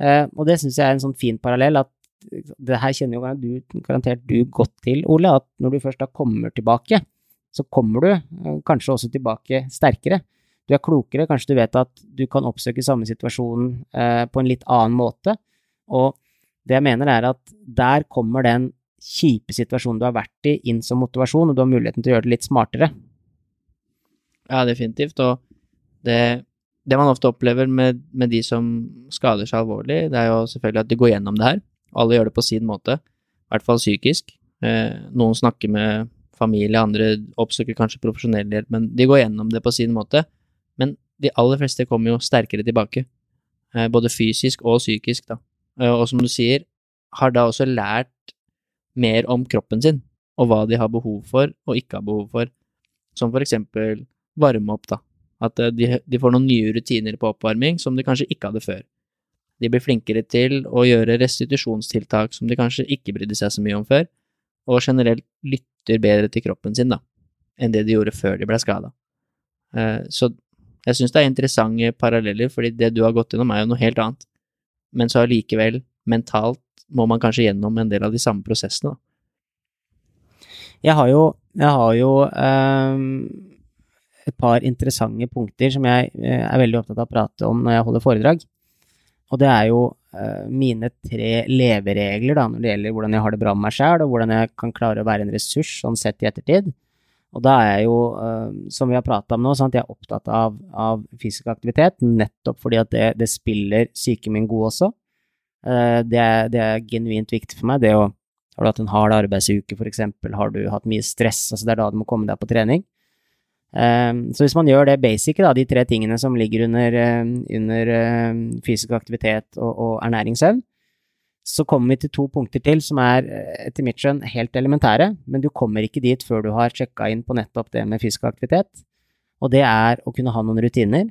Eh, og det syns jeg er en sånn fin parallell, at det her kjenner jo du, garantert du godt til, Ole, at når du først da kommer tilbake, så kommer du eh, kanskje også tilbake sterkere. Du er klokere, kanskje du vet at du kan oppsøke samme situasjon eh, på en litt annen måte. Og det jeg mener er at der kommer den kjipe situasjonen du har vært i, inn som motivasjon, og du har muligheten til å gjøre det litt smartere. Ja, definitivt. Og det, det man ofte opplever med, med, de som skader seg alvorlig, det er jo selvfølgelig at de går gjennom det her. Alle gjør det på sin måte, i hvert fall psykisk. Eh, noen snakker med familie, andre oppsøker kanskje profesjonell hjelp, men de går gjennom det på sin måte. Men de aller fleste kommer jo sterkere tilbake, eh, både fysisk og psykisk, da. Eh, og som du sier, har da også lært mer om kroppen sin, og hva de har behov for og ikke har behov for, som for eksempel varme opp, da. At de, de får noen nye rutiner på oppvarming som de kanskje ikke hadde før. De blir flinkere til å gjøre restitusjonstiltak som de kanskje ikke brydde seg så mye om før, og generelt lytter bedre til kroppen sin, da, enn det de gjorde før de ble skada. Eh, så jeg syns det er interessante paralleller, fordi det du har gått gjennom, er jo noe helt annet. Men så allikevel, mentalt, må man kanskje gjennom en del av de samme prosessene, da. Jeg har jo, jeg har jo um, et par interessante punkter som jeg eh, er veldig opptatt av å prate om når jeg holder foredrag. Og det er jo uh, mine tre leveregler da, når det gjelder hvordan jeg har det bra med meg sjæl, og hvordan jeg kan klare å være en ressurs sånn sett i ettertid. Og da er jeg jo, uh, som vi har prata om nå, at jeg er opptatt av, av, fysisk aktivitet, nettopp fordi at det, det spiller psyken min god også. Uh, det, er, det, er, genuint viktig for meg. Det å Har du hatt en hard arbeidsuke, for eksempel, har du hatt mye stress, altså det er da du må komme deg på trening. Um, så hvis man gjør det basic, da, de tre tingene som ligger under, uh, under uh, fysisk aktivitet og, og ernæringssøvn, så kommer vi til to punkter til som er etter mitt skjønn helt elementære, men du kommer ikke dit før du har sjekka inn på nettopp det med fysisk aktivitet, og det er å kunne ha noen rutiner.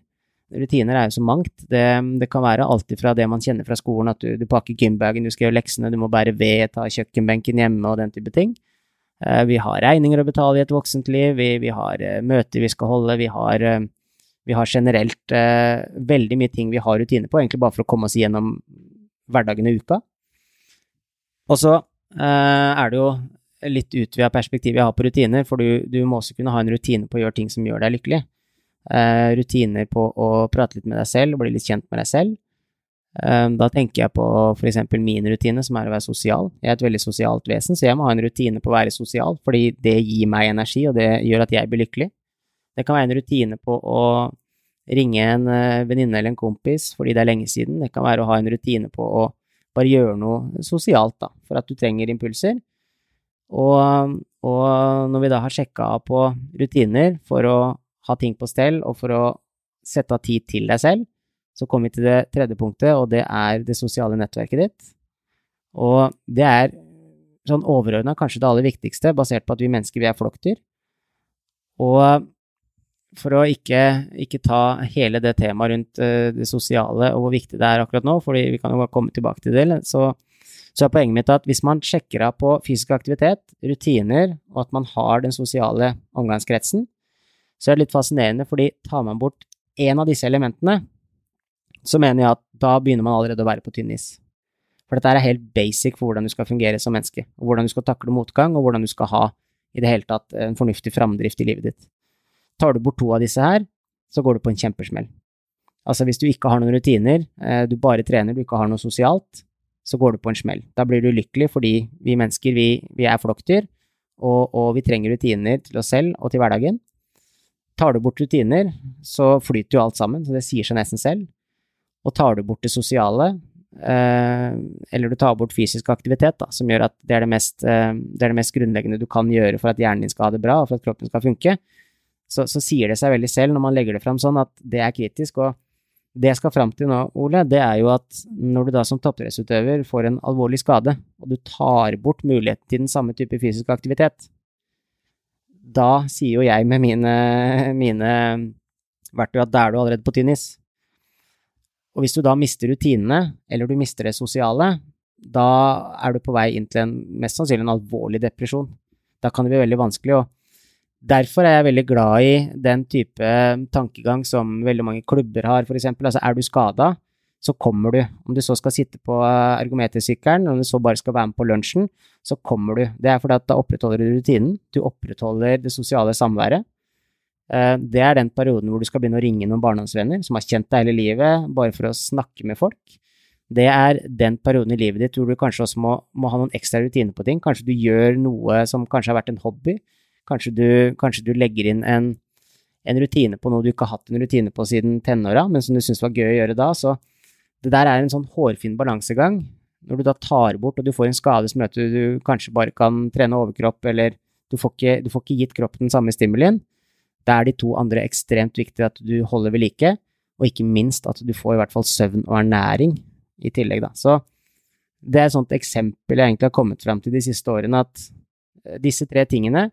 Rutiner er jo så mangt. Det, det kan være alt fra det man kjenner fra skolen, at du, du pakker gymbagen, du skal gjøre leksene, du må bære ved, ta kjøkkenbenken hjemme og den type ting Eh, vi har regninger å betale i et voksent liv, vi, vi har uh, møter vi skal holde, vi har, uh, vi har generelt veldig mye ting vi har rutiner på, egentlig bare for å komme oss gjennom hverdagen i uka. Og så er det jo litt utvida perspektiv jeg har på rutiner, for du, du, må også kunne ha en rutine på å gjøre ting som gjør deg lykkelig. rutiner på å prate litt med deg selv, bli litt kjent med deg selv. Ehm, da tenker jeg på f.eks. min rutine, som er å være sosial. Jeg er et veldig sosialt vesen, så jeg må ha en rutine på å være sosial, fordi det gir meg energi, og det gjør at jeg blir lykkelig. Det kan være en rutine på å ringe en eh, venninne eller en kompis fordi det er lenge siden. Det kan være å ha en rutine på å bare gjøre noe sosialt, da, for at du trenger impulser. Og, og når vi da har sjekka på rutiner for å ha ting på stell, og for å sette av tid til deg selv, så kommer vi til det tredje punktet, og det er det sosiale nettverket ditt. Og det er sånn overordna kanskje det aller viktigste, basert på at vi mennesker vi er flokkdyr. Og for å ikke, ikke, ta hele det temaet rundt uh, det sosiale og hvor viktig det er akkurat nå, fordi vi kan jo komme tilbake til det, så, så er poenget mitt at hvis man sjekker av på fysisk aktivitet, rutiner, og at man har den sosiale omgangskretsen, så er det litt fascinerende, fordi tar man bort én av disse elementene, så mener jeg at da begynner man allerede å være på tynn is. For dette er helt basic for hvordan du skal fungere som menneske, og hvordan du skal takle motgang, og hvordan du skal ha i det hele tatt en fornuftig framdrift i livet ditt. Tar du bort to av disse her, så går du på en kjempesmell. Altså hvis du ikke har noen rutiner, eh, du bare trener, du ikke har noe sosialt, så går du på en smell. Da blir du ulykkelig fordi vi mennesker, vi, vi er flokkdyr, og, og, vi trenger rutiner til oss selv og til hverdagen. Tar du bort rutiner, så flyter jo alt sammen, så det sier seg nesten selv. Og tar du bort det sosiale, eh, eller du tar bort fysisk aktivitet, da, som gjør at det er det, mest, eh, det er det, mest, grunnleggende du kan gjøre for at hjernen din skal ha det bra, og for at kroppen skal funke, så, så sier det seg veldig selv når man legger det fram sånn, at det er kritisk. og det jeg skal fram til nå, Ole, det er jo at når du da som toppidrettsutøver får en alvorlig skade, og du tar bort muligheten til den samme type fysisk aktivitet, da sier jo jeg med mine, mine verktøy at da er du allerede på tynn is. Og hvis du da mister rutinene, eller du mister det sosiale, da er du på vei inn til en mest sannsynlig en alvorlig depresjon. Da kan det bli veldig vanskelig. og Derfor er jeg veldig glad i den type tankegang som veldig mange klubber har, f.eks. Altså, er du skada, så kommer du. Om du så skal sitte på ergometersykkelen, om du så bare skal være med på lunsjen, så kommer du. Det er fordi at da opprettholder du rutinen, du opprettholder det sosiale samværet. Eh, det er den perioden hvor du skal begynne å ringe noen barndomsvenner som har kjent deg hele livet, bare for å snakke med folk. Det er den perioden i livet ditt hvor du kanskje også må, må ha noen ekstra rutiner på ting. Kanskje du gjør noe som kanskje har vært en hobby. Kanskje du, kanskje du legger inn en, en, rutine på noe du ikke har hatt en rutine på siden tenåra, men som du syns var gøy å gjøre da. Så det der er en sånn hårfin balansegang. Når du da tar bort og du får en skade som gjør at du kanskje bare kan trene overkropp, eller du får ikke, du får ikke gitt kroppen den samme stimulien, da er de to andre ekstremt viktige at du holder ved like, og ikke minst at du får i hvert fall søvn og ernæring i tillegg, da. Så det er et sånt eksempel jeg egentlig har kommet fram til de siste årene, at eh, disse tre tingene,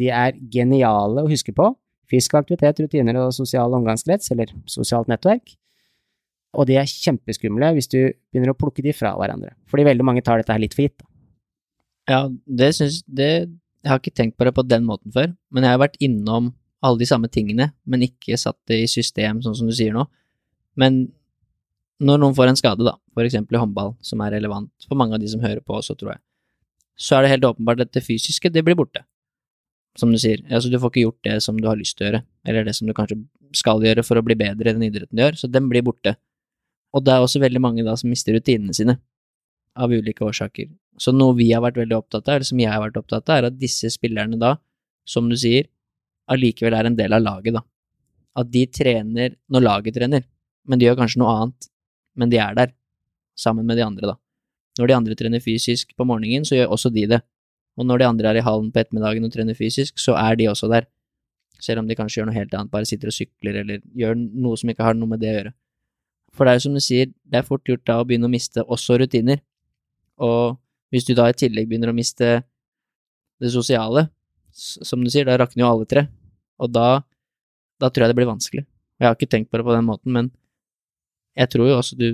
de er geniale å huske på. Fysisk aktivitet, rutiner og sosial omgangskrets, eller sosialt nettverk. Og de er kjempeskumle hvis du begynner å plukke de fra hverandre, fordi veldig mange tar dette her litt for gitt. Ja, det syns det Jeg har ikke tenkt på det på den måten før, men jeg har vært innom alle de samme tingene, men ikke satt det i system, sånn som du sier nå. Men når noen får en skade, da, for eksempel i håndball, som er relevant for mange av de som hører på også, tror jeg, så er det helt åpenbart at det fysiske, det blir borte. som du sier, altså du får ikke gjort det som du har lyst til å gjøre, eller det som du kanskje skal gjøre for å bli bedre i den idretten du gjør, så den blir borte. Og det er også veldig mange da som mister rutinene sine, av ulike årsaker. Så noe vi har vært veldig opptatt av, eller som jeg har vært opptatt av, er at disse spillerne da, som du sier, allikevel er en del av laget, da. At de trener når laget trener, men de gjør kanskje noe annet, men de er der, sammen med de andre, da. Når de andre trener fysisk på morgenen, så gjør også de det. Og når de andre er i hallen på ettermiddagen og trener fysisk, så er de også der. Selv om de kanskje gjør noe helt annet, bare sitter og sykler eller gjør noe som ikke har noe med det å gjøre. For det er jo som du sier, det er fort gjort da å begynne å miste også rutiner. Og hvis du da i tillegg begynner å miste det sosiale, som du sier, da rakner jo alle tre. Og da, da tror jeg det blir vanskelig. Og jeg har ikke tenkt på det på den måten, men jeg tror jo også du,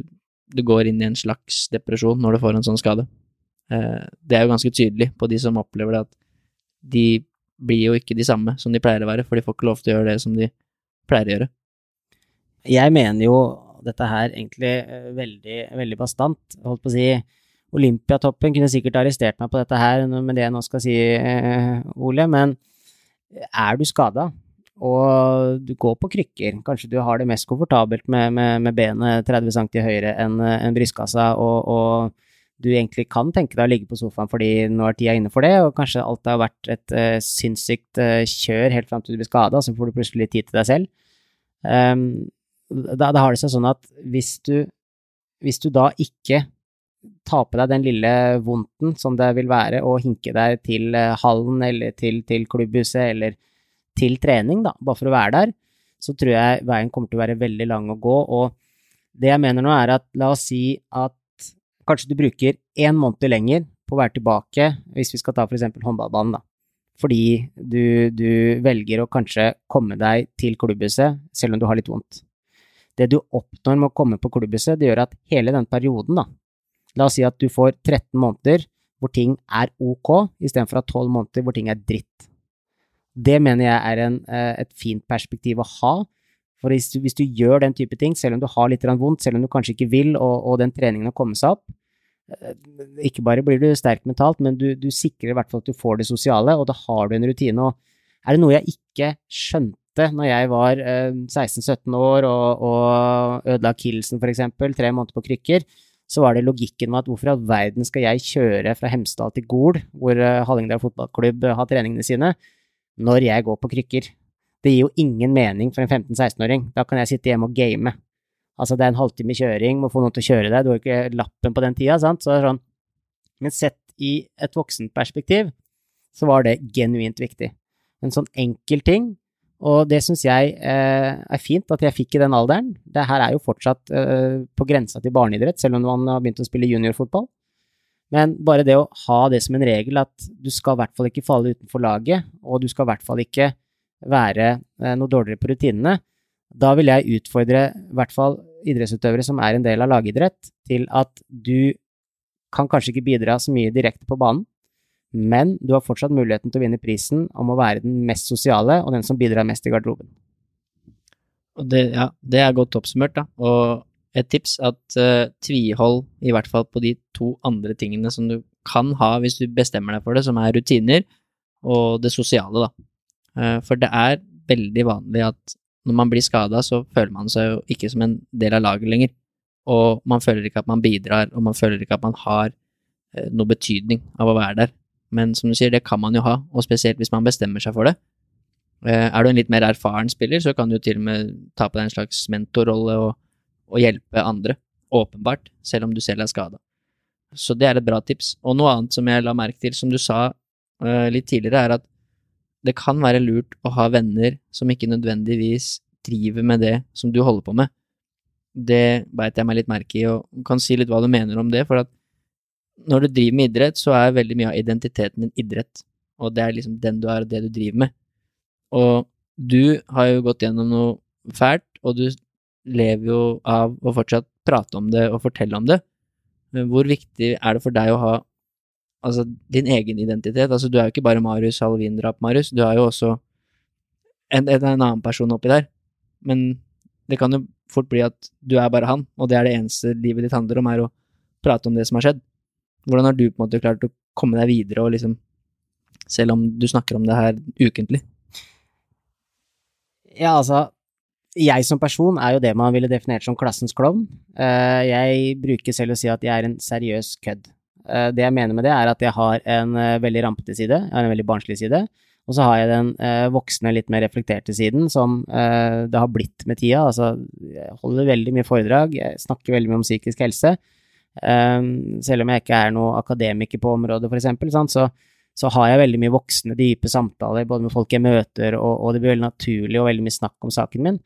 du går inn i en slags depresjon når du får en sånn skade. Eh, det er jo ganske tydelig på de som opplever det, at de blir jo ikke de samme som de pleier å være, for de får ikke lov til å gjøre det som de pleier å gjøre. Jeg mener jo dette her egentlig eh, veldig, veldig bastant. Holdt på å si Olympiatoppen kunne sikkert arrestert meg på dette her med det jeg nå skal si, eh, Ole, men er du skada og du går på krykker, kanskje du har det mest komfortabelt med, med, med benet 30 cm høyere enn en brystkassa, og, og, du egentlig kan tenke deg å ligge på sofaen fordi nå er tida inne for det, og kanskje alt har vært et uh, sinnssykt uh, kjør helt fram til du blir skada, så får du plutselig litt tid til deg selv. Um, da, da, har det seg sånn at hvis du, hvis du da ikke tar på deg den lille vondten som det vil være å hinke deg til eh, hallen eller til, til klubbhuset eller til trening, da, bare for å være der, så tror jeg veien kommer til å være veldig lang å gå. Og det jeg mener nå, er at la oss si at kanskje du bruker én måned lenger på å være tilbake, hvis vi skal ta for eksempel håndballbanen, da. Fordi du, du velger å kanskje komme deg til klubbhuset selv om du har litt vondt det du oppnår med å komme på klubbhuset, det gjør at hele den perioden, da La oss si at du får 13 måneder hvor ting er ok, istedenfor at 12 måneder hvor ting er dritt. Det mener jeg er en, eh, et fint perspektiv å ha. For hvis du, hvis du, gjør den type ting, selv om du har litt vondt, selv om du kanskje ikke vil, og, og den treningen har kommet seg opp, eh, ikke bare blir du sterk mentalt, men du, du sikrer i hvert fall at du får det sosiale, og da har du en rutine. Og er det noe jeg ikke skjønte når jeg var eh, 16-17 år og, og ødela akillesen, for eksempel, tre måneder på krykker, så var det logikken med at hvorfor i all verden skal jeg kjøre fra Hemsedal til Gol, hvor uh, Hallingdal fotballklubb uh, har treningene sine, når jeg går på krykker? Det gir jo ingen mening for en 15-16-åring. Da kan jeg sitte hjemme og game. Altså, det er en halvtime kjøring, må få noen til å kjøre deg, du har ikke lappen på den tida, sant, så det er sånn. Men sett i et voksent perspektiv, så var det genuint viktig. En sånn enkel ting og det syns jeg eh, er fint at jeg fikk i den alderen. Det her er jo fortsatt eh, på grensa til barneidrett, selv om man har begynt å spille juniorfotball. Men bare det å ha det som en regel at du skal i hvert fall ikke falle utenfor laget, og du skal i hvert fall ikke være eh, noe dårligere på rutinene, da vil jeg utfordre i hvert fall idrettsutøvere som er en del av lagidrett, til at du kan kanskje ikke bidra så mye direkte på banen, men du har fortsatt muligheten til å vinne prisen om å være den mest sosiale og den som bidrar mest i garderoben. Det, ja, det er godt oppsummert, da. Og et tips at uh, tvihold i hvert fall på de to andre tingene som du kan ha hvis du bestemmer deg for det, som er rutiner og det sosiale, da. Uh, for det er veldig vanlig at når man blir skada, så føler man seg jo ikke som en del av laget lenger. Og man føler ikke at man bidrar, og man føler ikke at man har uh, noe betydning av å være der. Men som du sier, det kan man jo ha, og spesielt hvis man bestemmer seg for det. Eh, er du en litt mer erfaren spiller, så kan du til og med ta på deg en slags mentorrolle og, og, hjelpe andre, åpenbart, selv om du selv er skada. Så det er et bra tips. Og noe annet som jeg la merke til, som du sa uh, litt tidligere, er at det kan være lurt å ha venner som ikke nødvendigvis driver med det som du holder på med. Det beit jeg meg litt merke i, og kan si litt hva du mener om det, for at når du driver med idrett, så er veldig mye av identiteten din idrett. Og det er liksom den du er, og det du driver med. Og du har jo gått gjennom noe fælt, og du lever jo av å fortsatt prate om det og fortelle om det. Men hvor viktig er det for deg å ha altså, din egen identitet? Altså, du er jo ikke bare Marius Halvin-drap-Marius, du er jo også en, en, annen person oppi der. Men det kan jo fort bli at du er bare han, og det er det eneste livet ditt handler om, er å prate om det som har skjedd. Hvordan har du på en måte klart å komme deg videre og liksom selv om du snakker om det her ukentlig? Ja, altså Jeg som person er jo det man ville definert som klassens klovn. Eh, jeg bruker selv å si at jeg er en seriøs kødd. Eh, det jeg mener med det, er at jeg har en eh, veldig rampete side, jeg har en veldig barnslig side. Og så har jeg den voksne, litt mer reflekterte siden, som det har blitt med tida. Altså, jeg holder veldig mye foredrag, jeg snakker veldig mye om psykisk helse. Selv om jeg ikke er noe akademiker på området, eksempel, så, så har jeg veldig mye voksne, dype samtaler både med folk jeg møter, og, og det blir veldig naturlig og veldig mye snakk om saken min.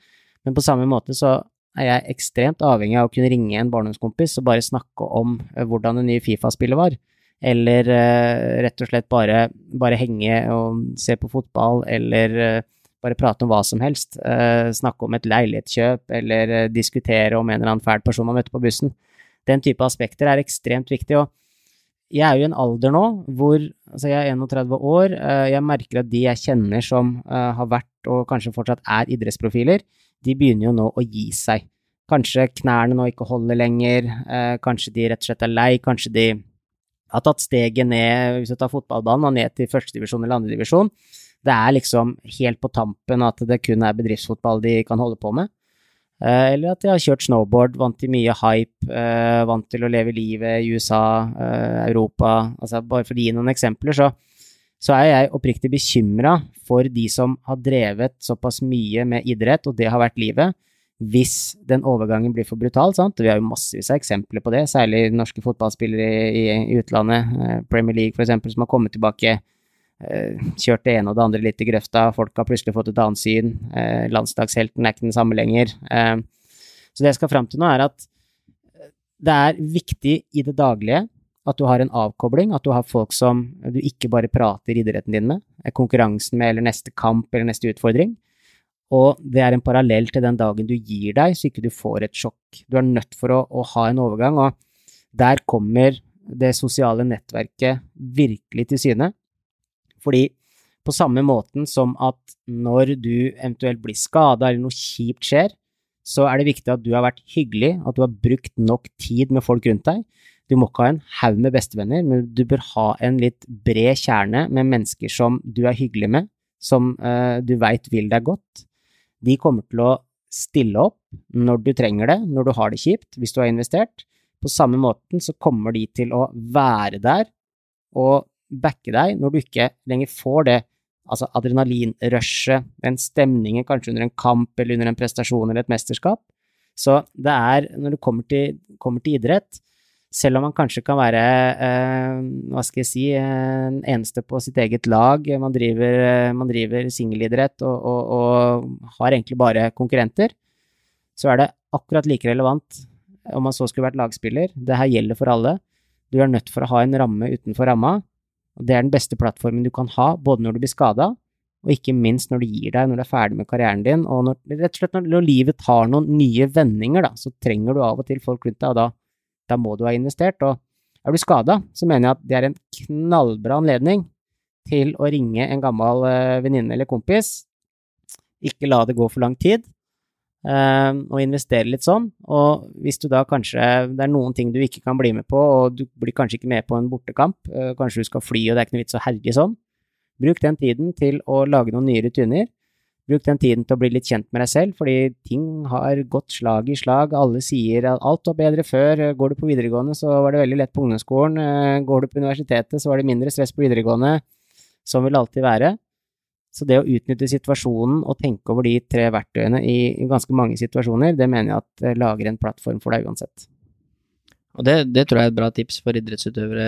Men på samme måte så er jeg ekstremt avhengig av å kunne ringe en barndomskompis og bare snakke om uh, hvordan det nye Fifa-spillet var. Eller uh, rett og slett bare, bare, henge og se på fotball, eller uh, bare prate om hva som helst. snakke om et leilighetskjøp, eller diskutere om en eller annen fæl person man møtte på bussen. Den type aspekter er ekstremt viktig. og jeg er jo i en alder nå hvor altså jeg er 31 år. Jeg merker at de jeg kjenner som har vært og kanskje fortsatt er idrettsprofiler, de begynner jo nå å gi seg. Kanskje knærne nå ikke holder lenger, eh, kanskje de rett og slett er lei, kanskje de har tatt steget ned, hvis du tar fotballbanen, ned til førstedivisjon eller andredivisjon. Det er liksom helt på tampen at det kun er bedriftsfotball de kan holde på med. Eh, eller at de har kjørt snowboard, vant til mye hype, eh, vant til å leve livet i USA, eh, Europa altså Bare for å gi noen eksempler, så så er jeg oppriktig bekymra for de som har drevet såpass mye med idrett, og det har vært livet, hvis den overgangen blir for brutal. sant? Vi har jo massevis av eksempler på det, særlig norske fotballspillere i, i utlandet, Premier League eksempel, som har kommet tilbake, kjørt det ene og det andre litt i grøfta, folk har plutselig fått et annet syn, eh, landslagshelten er ikke den samme lenger. Så det jeg skal fram til nå, er at det er viktig i det daglige at du har en avkobling, at du har folk som du ikke bare prater idretten din med, konkurransen med eller neste kamp eller neste utfordring. Og det er en parallell til den dagen du gir deg, så ikke du får et sjokk. Du er nødt for å, å ha en overgang, og der kommer det sosiale nettverket virkelig til syne. Fordi på samme måten som at når du eventuelt blir skada eller noe kjipt skjer, så er det viktig at du har vært hyggelig, at du har brukt nok tid med folk rundt deg. Du må ikke ha en haug med bestevenner, men du bør ha en litt bred kjerne med mennesker som du er hyggelig med, som uh, du veit vil deg godt. De kommer til å stille opp når du trenger det, når du har det kjipt, hvis du har investert. På samme måten så kommer de til å være der og backe deg når du ikke lenger får det altså adrenalinrushet, den stemningen kanskje under en kamp eller under en prestasjon eller et mesterskap. Så det er, når det kommer til, kommer til idrett, selv om man kanskje kan være, eh, hva skal jeg si, en eneste på sitt eget lag, man driver, man driver singelidrett og, og, og, har egentlig bare konkurrenter, så er det akkurat like relevant om man så skulle vært lagspiller. Det her gjelder for alle. Du er nødt for å ha en ramme utenfor ramma, og det er den beste plattformen du kan ha, både når du blir skada, og ikke minst når du gir deg, når du er ferdig med karrieren din, og når, rett og slett når, livet tar noen nye vendinger, da, så trenger du av og til folk rundt deg, og da da må du ha investert. Og er du skada, så mener jeg at det er en knallbra anledning til å ringe en gammel uh, venninne eller kompis. Ikke la det gå for lang tid, og investere litt sånn. Og hvis du da kanskje Det er noen ting du ikke kan bli med på, og du blir kanskje ikke med på en bortekamp, uh, kanskje du skal fly og det er ikke noe vits å herje sånn. Bruk den tiden til å lage noen nye rutiner. Bruk den tiden til å bli litt kjent med deg selv, fordi ting har gått slag i slag. Alle sier at alt var bedre før. Går du på videregående, så var det veldig lett på ungdomsskolen. Eh, går du på universitetet, så var det mindre stress på videregående. Sånn vil det alltid være. Så det å utnytte situasjonen og tenke over de tre verktøyene i, ganske mange situasjoner, det mener jeg at lager en plattform for deg uansett. Og det, det tror jeg er et bra tips for idrettsutøvere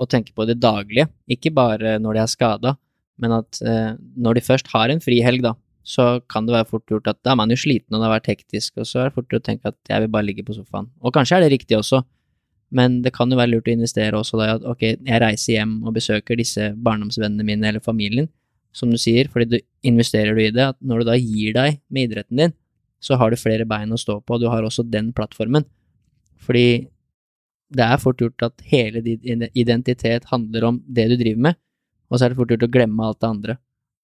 å tenke på det daglige, ikke bare når de er skada men at eh, når de først har en frihelg, da, så kan det være fort gjort at da er man jo sliten og det har vært hektisk, og så er det fort gjort å tenke at jeg vil bare ligge på sofaen. Og kanskje er det riktig også, men det kan jo være lurt å investere også da at ok, jeg reiser hjem og besøker disse barndomsvennene mine eller familien, som du sier, fordi du investerer du i det, at når du da gir deg med idretten din, så har du flere bein å stå på, og du har også den plattformen. Fordi det er fort gjort at hele din identitet handler om det du driver med, og så er det fort gjort å glemme alt det andre.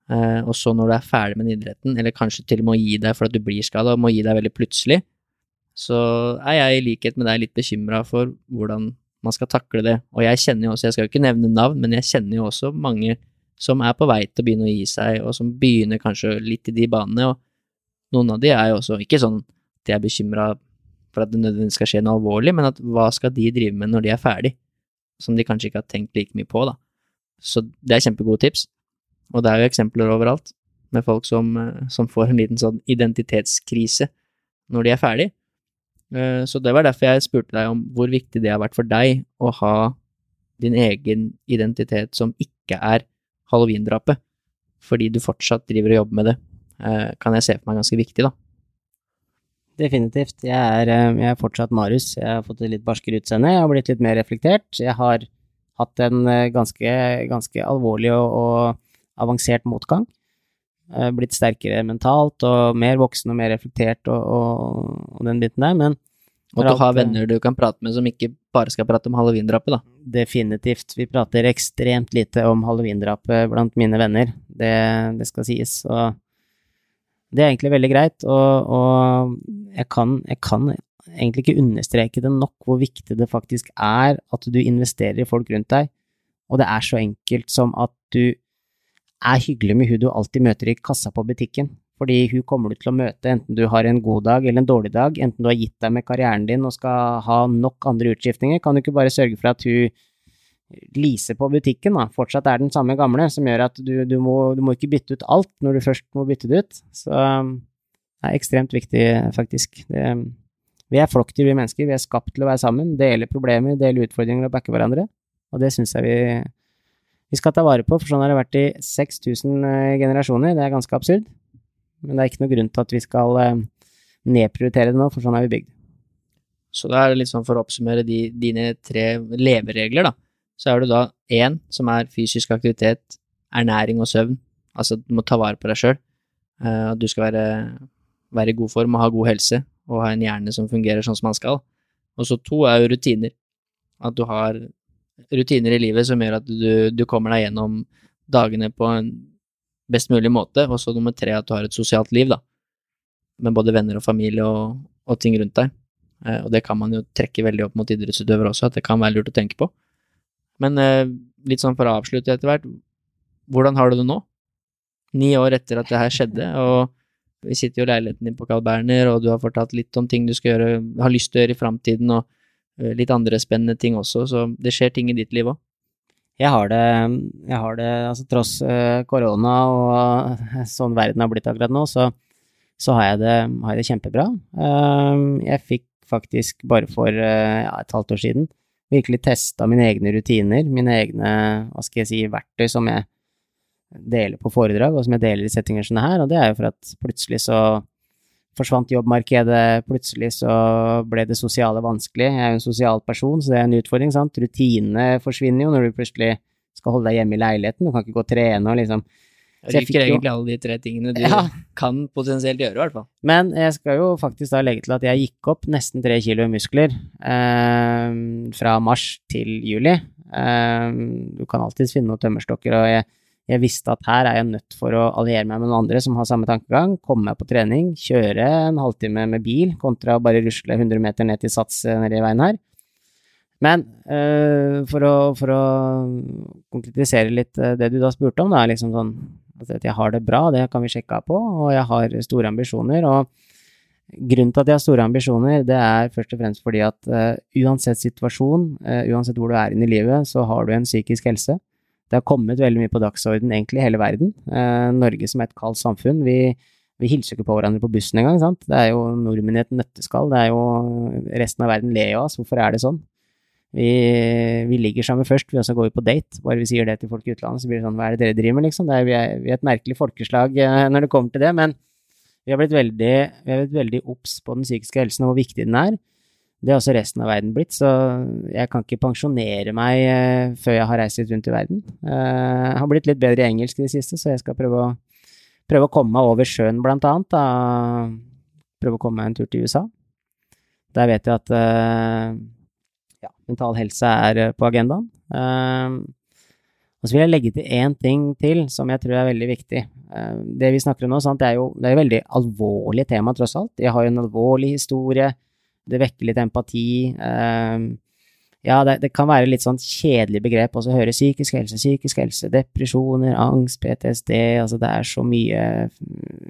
Eh, og så når du er ferdig med idretten, eller kanskje til og med å gi deg for at du blir skada, og må gi deg veldig plutselig, så er jeg i likhet med deg litt bekymra for hvordan man skal takle det. Og jeg kjenner jo også, jeg skal jo ikke nevne navn, men jeg kjenner jo også mange som er på vei til å begynne å gi seg, og som begynner kanskje litt i de banene, og noen av de er jo også ikke sånn at de er bekymra for at det nødvendigvis skal skje noe alvorlig, men at hva skal de drive med når de er ferdig, som de kanskje ikke har tenkt like mye på, da. Så det er kjempegode tips, og det er jo eksempler overalt med folk som, eh, som får en liten sånn identitetskrise når de er ferdig. Eh, så det var derfor jeg spurte deg om hvor viktig det har vært for deg å ha din egen identitet som ikke er halloweendrapet, fordi du fortsatt driver og jobber med det, eh, kan jeg se for meg ganske viktig, da. Definitivt. Jeg er, jeg er, fortsatt Marius. Jeg har fått et litt barskere utseende. Jeg har blitt litt mer reflektert. Jeg har hatt en ganske, ganske alvorlig og, og avansert motgang. Blitt sterkere mentalt og mer voksen og mer reflektert og, og, og den biten der. Men og du har venner du kan prate med som ikke bare skal prate om halloweendrapet, da? Definitivt. Vi prater ekstremt lite om halloweendrapet blant mine venner, det, det, skal sies. Og det er egentlig veldig greit, og, og jeg, kan, jeg, kan, egentlig ikke understreke det nok hvor viktig det faktisk er at du investerer i folk rundt deg, og det er så enkelt som at du er hyggelig med hun du alltid møter i kassa på butikken. Fordi hun kommer du til å møte enten du har en god dag eller en dårlig dag, enten du har gitt deg med karrieren din og skal ha nok andre utskiftninger, kan du ikke bare sørge for at hun leaser på butikken, da, fortsatt er den samme gamle, som gjør at du, du, må, du må ikke bytte ut alt når du først må bytte det ut. Så det er ekstremt viktig, faktisk. Det, vi er flokkdyr, vi mennesker. Vi er skapt til å være sammen, dele problemer, dele utfordringer og backe hverandre. Og det syns jeg vi, vi skal ta vare på, for sånn har det vært i 6000 eh, generasjoner. Det er ganske absurd. Men det er ikke noe grunn til at vi skal eh, nedprioritere det nå, for sånn er vi bygd. Så da er det litt sånn for å oppsummere de, dine tre leveregler, da. Så er det da én som er fysisk aktivitet, ernæring og søvn. Altså du må ta vare på deg sjøl. At du skal være, være, i god form og ha god helse og ha en hjerne som fungerer sånn som man skal. Og så to er jo rutiner. At du har rutiner i livet som gjør at du, du kommer deg gjennom dagene på en best mulig måte, og så nummer tre at du har et sosialt liv, da, med både venner og familie og, og ting rundt deg. Eh, og det kan man jo trekke veldig opp mot idrettsutøvere også, at det kan være lurt å tenke på. Men eh, litt sånn for å avslutte etter hvert, hvordan har du det nå? Ni år etter at det her skjedde, og vi sitter jo i leiligheten din på Carl Berner, og du har fortalt litt om ting du skal gjøre, har lyst til å gjøre i framtiden, og eh, litt andre spennende ting også, så det skjer ting i ditt liv òg. Jeg har det, jeg har det altså tross uh, korona og sånn verden har blitt akkurat nå, så, så har, jeg det, har, jeg det, kjempebra. Uh, jeg fikk faktisk bare for uh, ja, et halvt år siden virkelig testa mine egne rutiner, mine egne, hva skal jeg si, verktøy som jeg deler på foredrag, og som jeg deler i settinger som det her, og det er jo for at plutselig så forsvant jobbmarkedet, plutselig så ble det sosiale vanskelig. Jeg er jo en sosial person, så det er en utfordring, sant. Rutinene forsvinner jo når du plutselig skal holde deg hjemme i leiligheten, du kan ikke gå og trene og liksom jeg liker egentlig alle de tre tingene du ja. kan potensielt gjøre, i hvert fall. Men jeg skal jo faktisk da legge til at jeg gikk opp nesten tre kilo i muskler eh, fra mars til juli. Eh, du kan alltids finne noen tømmerstokker, og jeg jeg visste at her er jeg nødt for å alliere meg med noen andre som har samme tankegang, komme meg på trening, kjøre en halvtime med bil kontra å bare rusle 100 meter ned til Sats nedi i veien her. Men øh, for, å, for, å, konkretisere litt eh, det du da spurte om, da, liksom sånn at jeg har det bra, det kan vi sjekke av på, og jeg har store ambisjoner. og Grunnen til at jeg har store ambisjoner, det er først og fremst fordi at øh, uansett situasjon, øh, uansett hvor du er inne i livet, så har du en psykisk helse. Det har kommet veldig mye på dagsorden egentlig i hele verden. Eh, Norge som et kaldt samfunn. Vi, vi hilser ikke på hverandre på bussen engang, sant. Det er jo nordmenn i et nøtteskall. Det er jo resten av verden ler av oss. Hvorfor er det sånn? Vi, vi, ligger sammen først, vi også går på date. Bare vi sier det til folk i utlandet, så blir det sånn hva er det dere driver med, liksom? Er, vi, er, vi, er, et merkelig folkeslag eh, når det kommer til det, men vi har blitt veldig, veldig obs på den psykiske helsen og hvor viktig den er. Det har også resten av verden blitt, så jeg kan ikke pensjonere meg uh, før jeg har reist litt rundt i verden. Jeg har blitt litt bedre i engelsk i det siste, så jeg skal prøve å, prøve å komme meg over sjøen, blant annet. Da. Prøve å komme meg en tur til USA. Der vet jeg at uh, ja, mental helse er på agendaen. og så vil jeg legge til én ting til som jeg tror er veldig viktig. det vi snakker om nå, sant, det er jo det er veldig alvorlig tema, tross alt. Jeg har jo en alvorlig historie det vekker litt empati. Ehm, ja, det, det, kan være litt sånn kjedelig begrep også å høre psykisk helse, psykisk helse, depresjoner, angst, PTSD, altså det er så mye,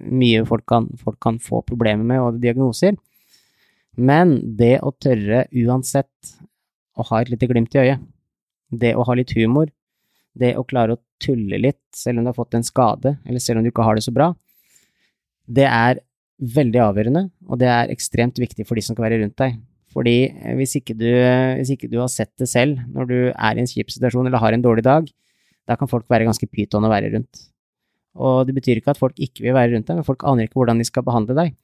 mye folk, kan, folk kan få problemer med, og diagnoser. Men det å tørre uansett å ha et lite glimt i øyet, det å ha litt humor, det å klare å tulle litt selv om du har fått en skade, eller selv om du ikke har det så bra, det er veldig avgjørende, og det er ekstremt viktig for de som skal være rundt deg. Fordi eh, hvis ikke, du, hvis ikke, du, har sett det selv når du er i en kjip situasjon eller har en dårlig dag, da kan folk være ganske pyton å være rundt. Og det betyr ikke at folk ikke vil være rundt deg, men folk aner ikke hvordan de skal behandle deg.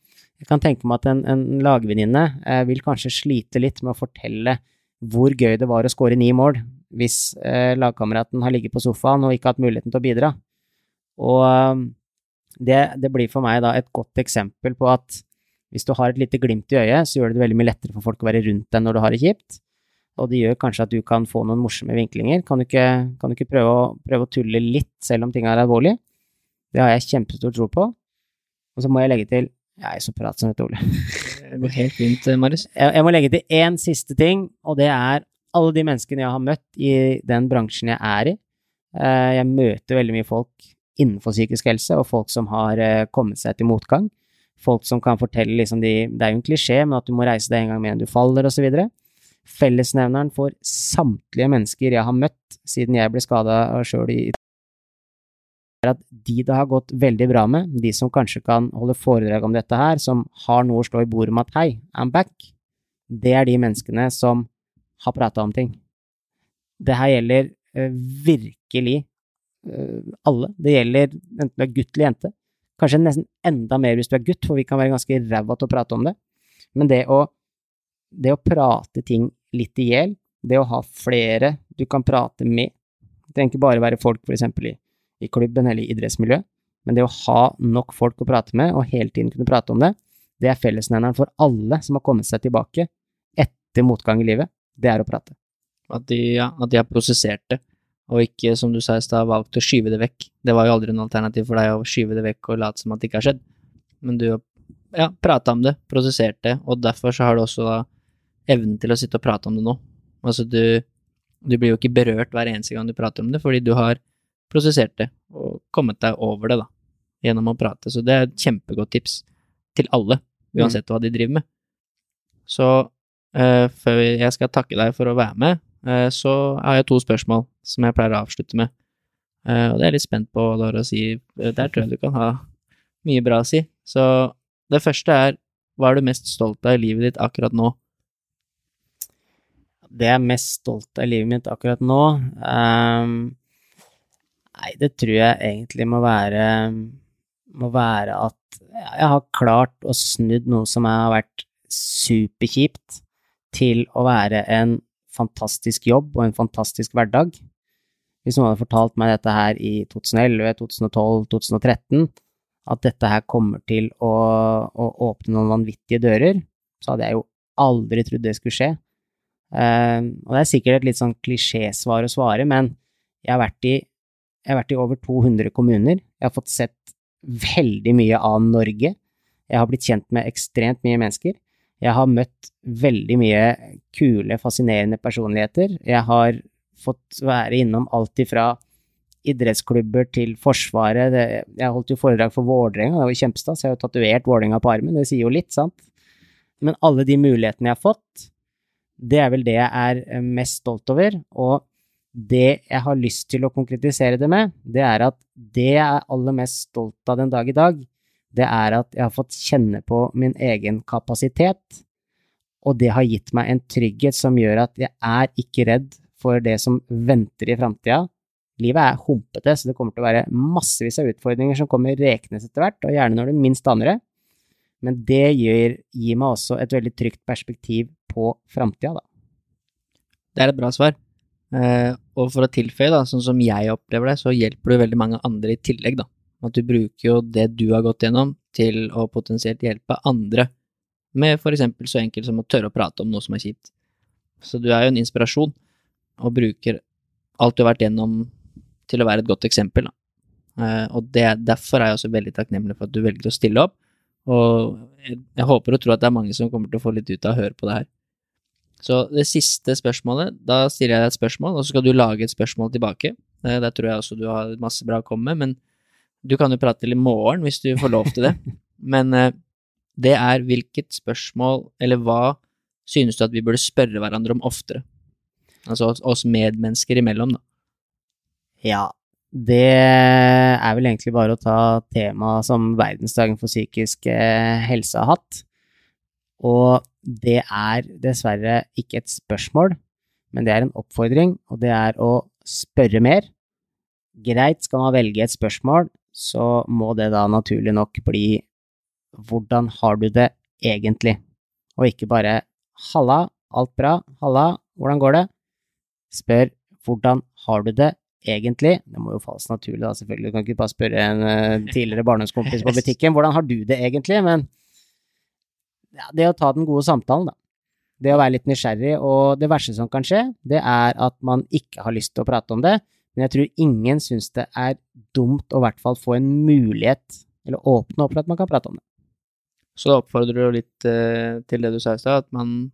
Jeg kan tenke meg at en, en lagvenninne eh, vil kanskje slite litt med å fortelle hvor gøy det var å skåre ni mål hvis eh, lagkameraten har ligget på sofaen og ikke hatt muligheten til å bidra. Og eh, det, det, blir for meg da et godt eksempel på at hvis du har et lite glimt i øyet, så gjør det det veldig mye lettere for folk å være rundt deg når du har det kjipt. Og det gjør kanskje at du kan få noen morsomme vinklinger. Kan du ikke, kan du ikke prøve, å, prøve, å, tulle litt selv om ting er alvorlig? Det har jeg kjempestor tro på. Og så må jeg legge til Jeg er så pratsom, vet du, Ole. Det går helt fint, Marius. Jeg, jeg må legge til én siste ting, og det er alle de menneskene jeg har møtt i den bransjen jeg er i. Eh, jeg møter veldig mye folk innenfor psykisk helse, og folk som har eh, kommet seg til motgang. Folk som kan fortelle liksom de Det er jo en klisjé, men at du må reise deg en gang mer enn du faller, osv. Fellesnevneren for samtlige mennesker jeg har møtt siden jeg ble skada sjøl i er at de det har gått veldig bra med, de som kanskje kan holde foredrag om dette her, som har noe å slå i bordet med at hei, I'm back, det er de menneskene som har prata om ting. Det her gjelder uh, virkelig alle. Det gjelder enten du er gutt eller jente. Kanskje nesten enda mer hvis du er gutt, for vi kan være ganske ræva til å prate om det. Men det å, det å prate ting litt i hjel, det å ha flere du kan prate med Det trenger ikke bare være folk f.eks. I, i klubben eller i idrettsmiljøet, men det å ha nok folk å prate med, og hele tiden kunne prate om det, det er fellesnevneren for alle som har kommet seg tilbake etter motgang i livet det er å prate. At de, ja, at de har prosessert det, og ikke, som du sa i stad, valgt å skyve det vekk. Det var jo aldri en alternativ for deg å skyve det vekk og late som at det ikke har skjedd. Men du ja, prata om det, prosessert det, og derfor så har du også da evnen til å sitte og prate om det nå. Altså du, du blir jo ikke berørt hver eneste gang du prater om det, fordi du har prosessert det og kommet deg over det, da, gjennom å prate. Så det er et kjempegodt tips til alle, uansett hva de driver med. Så Uh, før jeg skal takke deg for å være med, så har jeg to spørsmål som jeg pleier å avslutte med. Uh, og det er jeg litt spent på hva du har å si. Der tror jeg du kan ha mye bra å si. Så det første er hva er du mest stolt av i livet ditt akkurat nå? Det jeg er mest stolt av i livet mitt akkurat nå um, Nei, det tror jeg egentlig må være må være at jeg har klart å snudd noe som har vært superkjipt, til å være en fantastisk jobb og en fantastisk hverdag. Hvis noen hadde fortalt meg dette her i 2011, 2012, 2013, at dette her kommer til å, å åpne noen vanvittige dører, så hadde jeg jo aldri trodd det skulle skje. Uh, og det er sikkert et litt sånn klisjésvar å svare, men jeg har, i, jeg har vært i over 200 kommuner. Jeg har fått sett veldig mye av Norge. Jeg har blitt kjent med ekstremt mye mennesker. Jeg har møtt veldig mye kule, fascinerende personligheter. Jeg har fått være innom alt ifra idrettsklubber til Forsvaret. Jeg holdt jo foredrag for Vålerenga, det var kjempestas. Jeg har jo tatovert Vålerenga på armen, det sier jo litt, sant? Men alle de mulighetene jeg har fått, det er vel det jeg er eh, mest stolt over. Og det jeg har lyst til å konkretisere det med, det er at det jeg er aller mest stolt av den dag i dag, det er at jeg har fått kjenne på min egen kapasitet, og det har gitt meg en trygghet som gjør at jeg er ikke redd for det som venter i framtida. Livet er humpete, så det kommer til å være massevis av utfordringer som kommer rekende etter hvert, og gjerne når du minst aner det. Men det gir, gir meg også et veldig trygt perspektiv på framtida, da. Det er et bra svar. Eh, og for å tilføye, da, sånn som jeg opplever det, så hjelper du veldig mange andre i tillegg, da. At du bruker jo det du har gått gjennom, til å potensielt hjelpe andre, med for eksempel så enkelt som å tørre å prate om noe som er kjipt. Så du er jo en inspirasjon, og bruker alt du har vært gjennom til å være et godt eksempel. Eh, og det, derfor er jeg også veldig takknemlig for at du velger å stille opp, og jeg, jeg håper og tror at det er mange som kommer til å få litt ut av å høre på det her. Så det siste spørsmålet, da stiller jeg deg et spørsmål, og så skal du lage et spørsmål tilbake. Eh, Der tror jeg også du har masse bra å komme med, men du kan jo prate til i morgen hvis du får lov til det. Men eh, det er hvilket spørsmål, eller hva synes du at vi burde spørre hverandre om oftere? Altså oss- medmennesker imellom, da. Ja, det er vel egentlig bare å ta temaet som verdensdagen for psykisk eh, helse har hatt. Og det er dessverre ikke et spørsmål, men det er en oppfordring, og det er å spørre mer. Greit, skal man velge et spørsmål, så må det da naturlig nok bli hvordan har du det egentlig? Og ikke bare halla, alt bra, halla, hvordan går det? Spør hvordan har du det egentlig? Det må jo falles naturlig, da, selvfølgelig. Du kan ikke bare spørre en eh, tidligere barndomskompis på butikken hvordan har du det egentlig, men ja, det å ta den gode samtalen, da. Det å være litt nysgjerrig, og det verste som kan skje, det er at man ikke har lyst til å prate om det, men jeg tror ingen syns det er dumt å i hvert fall få en mulighet, eller åpne opp for at man kan prate om det. Så da oppfordrer du jo litt eh, til det du sa i stad, at man,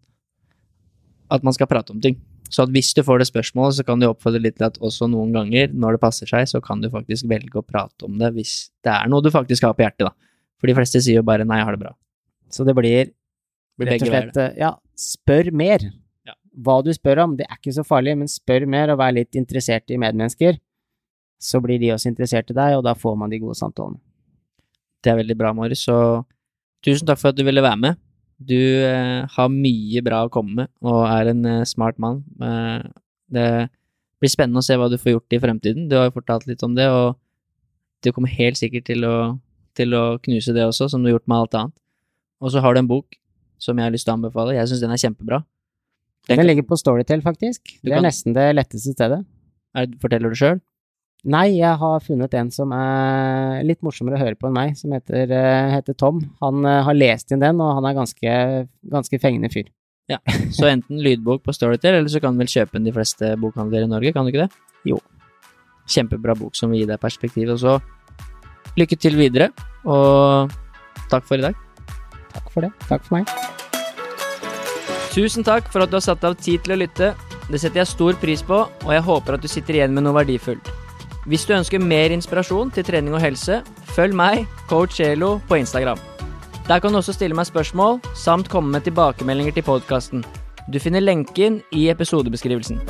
at man skal prate om ting. Så at hvis du får det spørsmålet, så kan du oppfordre litt til at også noen ganger, når det passer seg, så kan du faktisk velge å prate om det hvis det er noe du faktisk har på hjertet, da. For de fleste sier jo bare 'nei, jeg har det bra'. Så det blir Blir rett og slett Ja, spør mer. Ja. Hva du spør om, det er ikke så farlig, men spør mer og vær litt interessert i medmennesker. Så blir de også interessert i deg, og da får man de gode samtalene. Det er veldig bra, Marius, så tusen takk for at du ville være med. Du eh, har mye bra å komme med, og er en eh, smart mann. Eh, det blir spennende å se hva du får gjort i fremtiden. Du har jo fortalt litt om det, og du kommer helt sikkert til å, til å knuse det også, som du har gjort med alt annet. Og så har du en bok som jeg har lyst til å anbefale. Jeg syns den er kjempebra. Den Den ligger på Storytel, faktisk. Det er kan- nesten det letteste stedet. er, forteller du sjøl? Nei, jeg har funnet en som er litt morsommere å høre på enn meg, som heter, eh, heter Tom. Han eh, har lest inn den, og han er ganske, ganske fengende fyr. Ja, Så enten lydbok på Storytel, eller så kan du vel kjøpe den de fleste bokhandler i Norge, kan du ikke det? Jo. Kjempebra bok som vil gi deg perspektiv. Og så lykke til videre, og takk for i dag. Takk for det. Takk for meg. Tusen takk for at du har satt av tid til å lytte. Det setter jeg stor pris på, og jeg håper at du sitter igjen med noe verdifullt. Hvis du ønsker mer inspirasjon til trening og helse, følg meg, coach Elo, på Instagram. Der kan du også stille meg spørsmål, samt komme med tilbakemeldinger til podkasten. Du finner lenken i episodebeskrivelsen.